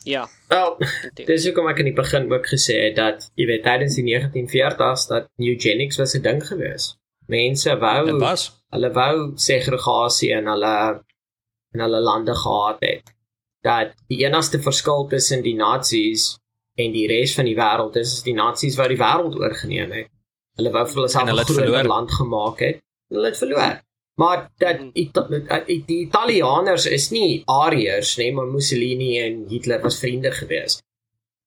Ja.
Wel, dis hoekom ek in die begin ook gesê het dat jy weet tydens die 1940s dat eugenics was 'n ding gewees. Mense wou hulle wou segregasie in hulle in hulle lande gehad het. Dat die enigste verskil tussen die nasies en die res van die wêreld is is die nasies wat die wêreld oorgeneem het. Hulle wou vir hulle self 'n groot land gemaak het. Hulle het verloor. Maar dat die, die Italianers is nie Ariërs nie, maar Mussolini en Hitler was vriende gewees.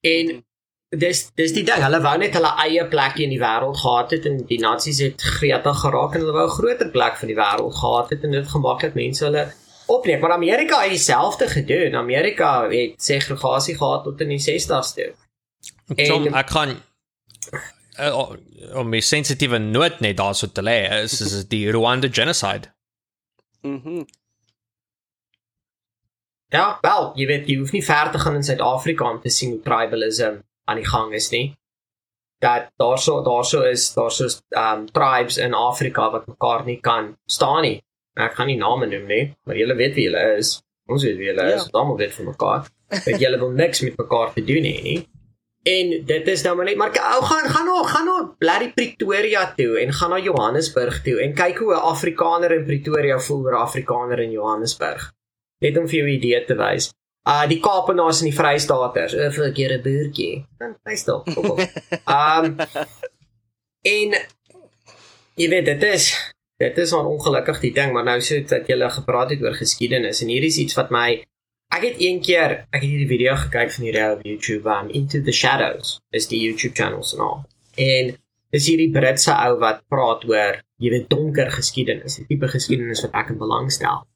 En dis dis die ding, hulle wou net hulle eie plekjie in die wêreld gehad het en die nasies het gretig geraak en hulle wou 'n groter plek van die wêreld gehad het en dit gemaak het mense hulle opneem. Maar Amerika het dieselfde gedoen. Amerika het segregasie gehad tot in die 60s toe.
Tom, en, ek kan om my sensitiewe noot net daarso te lê is is die Rwanda genocide.
Mhm. Mm
ja, wel, jy weet jy hoef nie ver te gaan in Suid-Afrika om te sien hoe tribalism aan die gang is nie. Dat daarso daarso is daarso um tribes in Afrika wat mekaar nie kan staan nie. Ek gaan nie name noem nie, maar julle weet wie julle is. Ons weet wie julle ja. is, almal weet van mekaar. Dat julle wil niks met mekaar te doen hê nie. En dit is nou maar net maar ou gaan gaan nou gaan nou bly Pretoria toe en gaan na Johannesburg toe en kyk hoe 'n Afrikaner in Pretoria voel oor 'n Afrikaner in Johannesburg. Net om vir jou 'n idee te wys. Uh die Kaapenaars en die Vrystaaters, of 'n keer 'n boertjie. Dan wys dit. Um en jy weet dit is dit is 'n ongelukkig die ding, maar nou sê dit dat jy gele gepraat het oor geskiedenis en hier is iets wat my ek het een keer ek het hierdie video gekyk van hierdie op YouTube um Into the Shadows is die YouTube channel se naam. En dis hierdie Britse ou wat praat oor weet donker geskiedenis, die tipe geskiedenis wat ek in belang stel.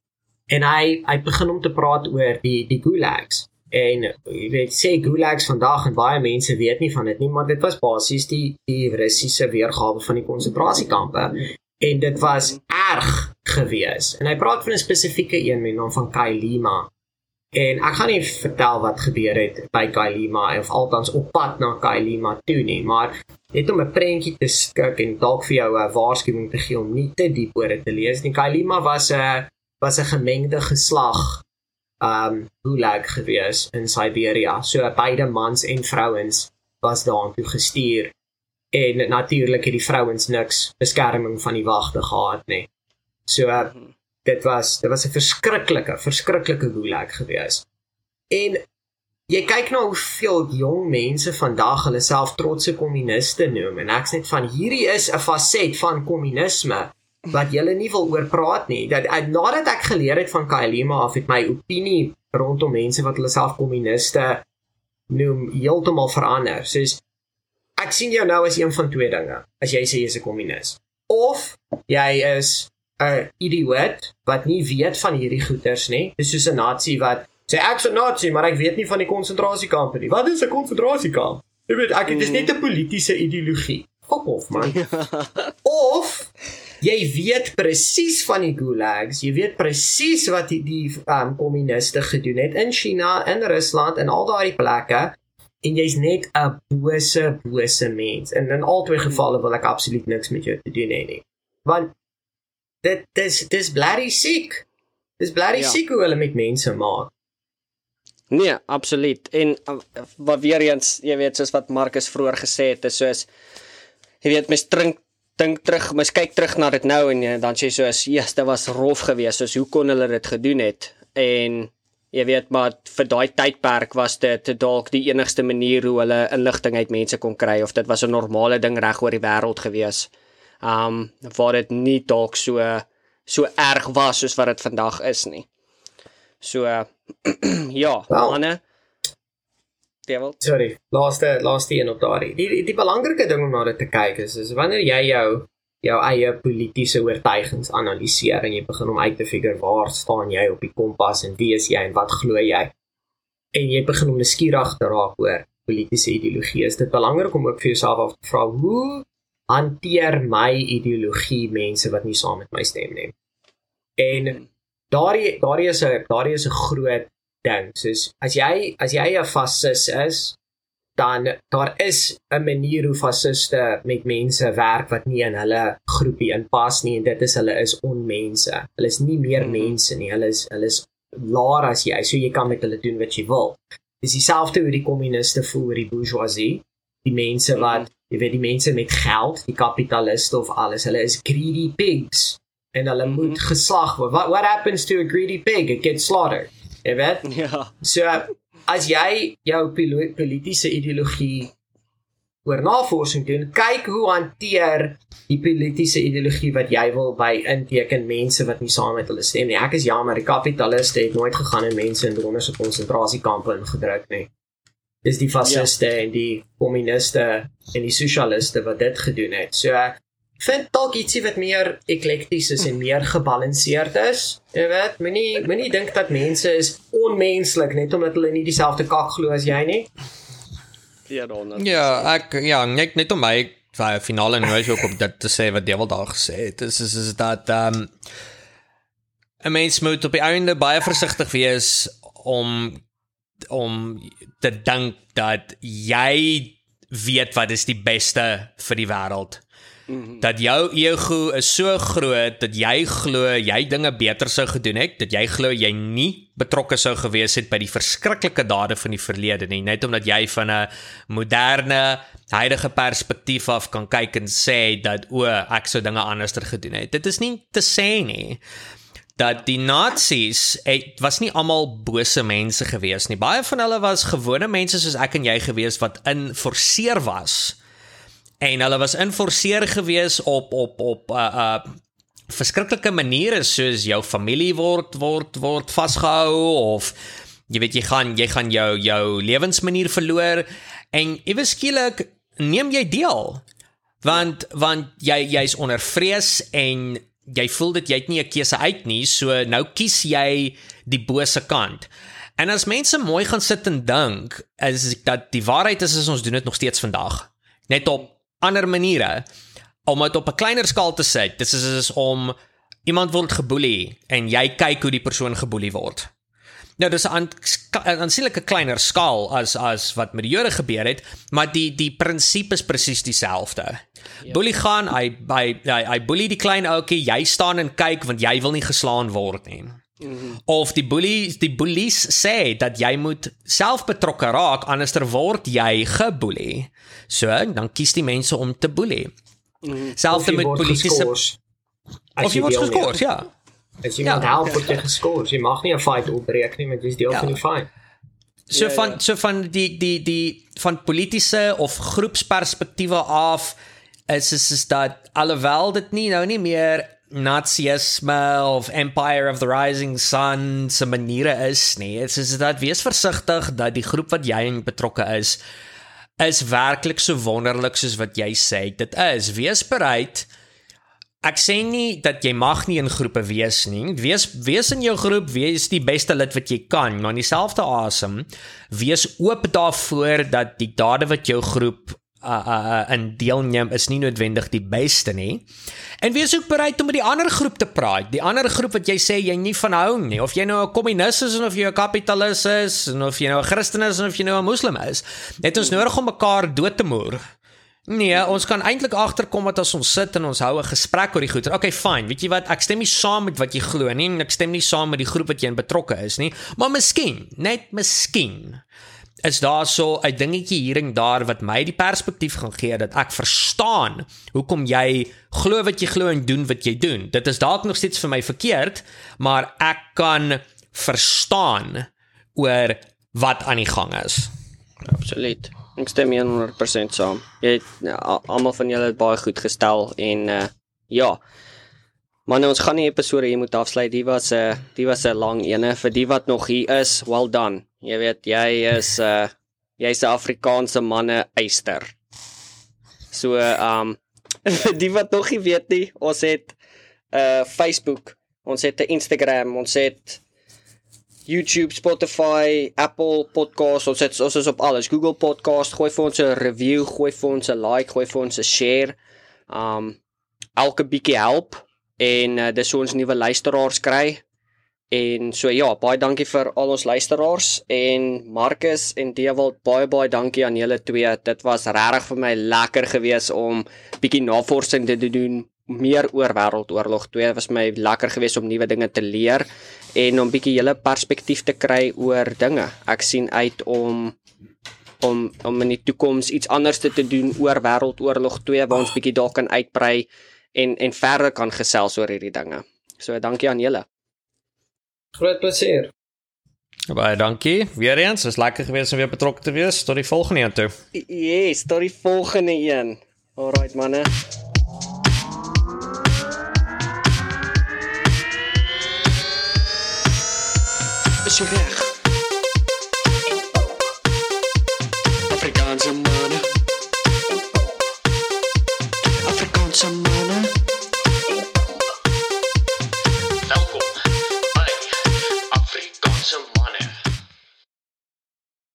En hy hy begin om te praat oor die die gulags. En jy weet sê gulags vandag en baie mense weet nie van dit nie, maar dit was basies die die Russiese weergawe van die konsentrasiekampe en dit was erg gewees. En hy praat van 'n spesifieke een met naam van Kailima. En ek gaan nie vertel wat gebeur het by Kailima of althans op pad na Kailima toe nie, maar net om 'n prentjie te skik en dalk vir jou 'n waarskuwing te gee om nie te diep oor dit te lees nie. Kailima was 'n was 'n gemengde geslag um gulag gewees in Siberia. So beide mans en vrouens was daartoe gestuur en natuurlik het die vrouens niks beskerming van die wagte gehad nie. So dit was dit was 'n verskriklike verskriklike gulag gewees. En jy kyk nou hoeveel jong mense vandag hulle self trotse kommuniste noem en ek's net van hierdie is 'n faset van kommunisme wat jy nie wil oor praat nie. Dat nadat ek geleer het van Kailima af het my opinie rondom mense wat hulle self kommuniste noem heeltemal verander. Soos ek sien jou nou as een van twee dinge. As jy sê jy's 'n kommunis of jy is 'n idioot wat nie weet van hierdie goeters nie. Dis soos 'n nasie wat sê ek's 'n nasie, maar ek weet nie van die konsentrasiekampe nie. Wat is 'n konsentrasiekamp? Jy weet, ek dit is net 'n politieke ideologie. Fok of man. of jy weet presies van die gulags, jy weet presies wat die die um, kommuniste gedoen het in China, in Rusland en al daai plekke en jy's net 'n bose bose mens. En in albei gevalle wil ek absoluut niks met jou te doen hê nie. Want dit dis dis blerry siek. Dis blerry ja. siek hoe hulle met mense maak.
Nee, absoluut. En uh, wat weer eens, jy weet, soos wat Marcus vroeër gesê het, is soos jy weet, mens drink dink terug, mens kyk terug na dit nou en dan sê jy soos, "Jesus, dit was rof geweest, soos hoe kon hulle dit gedoen het?" En Jy weet maar vir daai tydperk was dit dalk die enigste manier hoe hulle inligting uit mense kon kry of dit was 'n normale ding reg oor die wêreld gewees. Um waar dit nie dalk so so erg was soos wat dit vandag is nie. So ja,
well, Anne.
Devil.
Sorry, laaste laaste een op daardie. Die die, die belangrike ding om na dit te kyk is is wanneer jy jou jou eie politieke oortuigings analiseer en jy begin om uit te figure waar staan jy op die kompas en wie is jy en wat glo jy? En jy begin om nuuskierig te raak oor politieke ideologie. Is dit belangrik om ook vir jouself af te vra hoe hanteer my ideologie mense wat nie saam met my stem nie? En daardie daardie is 'n daardie is 'n groot ding. Soos as jy as jy 'n fasis is, dan daar is 'n manier hoe fasiste met mense werk wat nie in hulle groepie inpas nie en dit is hulle is onmense. Hulle is nie meer mhm. mense nie. Hulle is hulle is laer as jy. So jy kan met hulle doen wat jy wil. Dis dieselfde hoe die kommuniste voel oor die bourgeoisie. Die mense wat mhm. Jy weet die mense met geld, die kapitaliste of alles, hulle is greedy pigs en hulle mm -hmm. moet geslag word. What what happens to a greedy pig? It gets slaughtered. Jy weet?
Ja.
So as jy jou politieke ideologie oor navorsing doen, kyk hoe hanteer die politieke ideologie wat jy wil by inteken mense wat nie saam met hulle stem nie. Ek is jammer, die kapitaliste het nooit gegaan en mense in wonderse konsentrasiekampe ingedruk nie. Dis die fasiste ja. en die kommuniste en die sosialiste wat dit gedoen het. So vind dalk ietsie wat meer eklekties is en meer gebalanseerd is. Jy weet, moenie moenie dink dat mense is onmenslik net omdat hulle nie dieselfde kak glo as jy nie.
Ja, dan. Ja, ek ja, net net om my vir finale noise ook op dit te sê wat Devil daar gesê het. Dis is is dat ehm um, 'n mens moet op die einde baie versigtig wees om om te dink dat jy weet wat is die beste vir die wêreld. -hmm. dat jou ego is so groot dat jy glo jy dinge beter sou gedoen het, dat jy glo jy nie betrokke sou gewees het by die verskriklike dade van die verlede nie, net omdat jy van 'n moderne huidige perspektief af kan kyk en sê dat o, ek sou dinge anderster gedoen het. Dit is nie te sê nie dat die nasies het was nie almal bose mense gewees nie. Baie van hulle was gewone mense soos ek en jy gewees wat inforceer was en hulle was inforceer gewees op op op uh, uh verskriklike maniere soos jou familie word word word vasgehou of jy weet jy gaan jy gaan jou jou lewensmanier verloor en ewe skielik neem jy deel want want jy jy's onder vrees en jy voel dit jy het nie 'n keuse uit nie so nou kies jy die bose kant en as mense mooi gaan sit en dink is dat die waarheid is, is ons doen dit nog steeds vandag net op ander maniere om dit op 'n kleiner skaal te sê. Dit is, is om iemand word geboelie en jy kyk hoe die persoon geboelie word. Nou dis 'n aansienlike kleiner skaal as as wat met die Jode gebeur het, maar die die prinsipie is presies dieselfde. Ja. Boelie gaan, hy hy hy, hy boelie die klein ouetjie, jy staan en kyk want jy wil nie geslaan word nie. -hmm. Of die boelies, die boelies sê dat jy moet self betrokke raak anderster word jy geboelie. So, dan kies die mense om te boelie.
Mm -hmm. Selfs met politieke
Of jy word geskort, ja.
As jy moet help word jy geskort. Jy mag nie 'n fight opbreek nie, want jy's deel ja. van die fight.
So ja, van ja. so van die die die van politieke of groepsperspektiewe af is is is dat alhoewel dit nie nou nie meer Nazisme of Empire of the Rising Sun se maniere is nie. Dit is dat wees versigtig dat die groep wat jy in betrokke is is werklik so wonderlik soos wat jy sê dit is. Wees bereid. Ek sê nie dat jy mag nie in groepe wees nie. Wees wees in jou groep, wees die beste lid wat jy kan, maar in dieselfde asem wees oop daarvoor dat die dade wat jou groep uh uh in deelneem is nie noodwendig die beste nie. En wees ook bereid om met die ander groep te praat. Die ander groep wat jy sê jy nie van hou nie, of jy nou 'n kommunis is of jy 'n kapitalis is, of jy nou 'n Christen is of jy nou 'n moslim is. Net ons nodig om mekaar dood te moer. Nee, ons kan eintlik agterkom wat as ons sit en ons hou 'n gesprek oor die goeie. Okay, fine. Weet jy wat? Ek stem nie saam met wat jy glo nie en ek stem nie saam met die groep wat jy in betrokke is nie, maar miskien, net miskien is daar so 'n dingetjie hier en daar wat my die perspektief gaan gee dat ek verstaan hoekom jy glo wat jy glo en doen wat jy doen. Dit is dalk nog steeds vir my verkeerd, maar ek kan verstaan oor wat aan die gang is.
Absoluut. Ek stem 100% saam. Jy ja, almal van julle het baie goed gestel en uh, ja. Maar ons gaan die episode hier moet afsluit. Die was 'n uh, die was 'n lang ene vir die wat nog hier is. Well done. Jy weet jy is uh jy's 'n Afrikaanse manne eister. So um die wat nog nie weet nie, ons het 'n uh, Facebook, ons het 'n Instagram, ons het YouTube, Spotify, Apple Podcasts, ons het ons is op alles. Google Podcast, gooi vir ons 'n review, gooi vir ons 'n like, gooi vir ons 'n share. Um elke bietjie help en uh, dis hoe ons nuwe luisteraars kry. En so ja, baie dankie vir al ons luisteraars en Marcus en Dewald, baie baie dankie aan julle twee. Dit was regtig vir my lekker geweest om bietjie navorsing te doen meer oor wêreldoorlog 2. Dit was my lekker geweest om nuwe dinge te leer en om bietjie julle perspektief te kry oor dinge. Ek sien uit om om om in die toekoms iets anders te, te doen oor wêreldoorlog 2 waar ons bietjie dalk kan uitbrei en en verder kan gesels oor hierdie dinge. So dankie aan julle.
Groot plesier.
Baie dankie. Weereens, was lekker geweest om weer betrokke te wees tot die volgende een toe.
Yes, tot die volgende een. Alrite manne.
is je reg.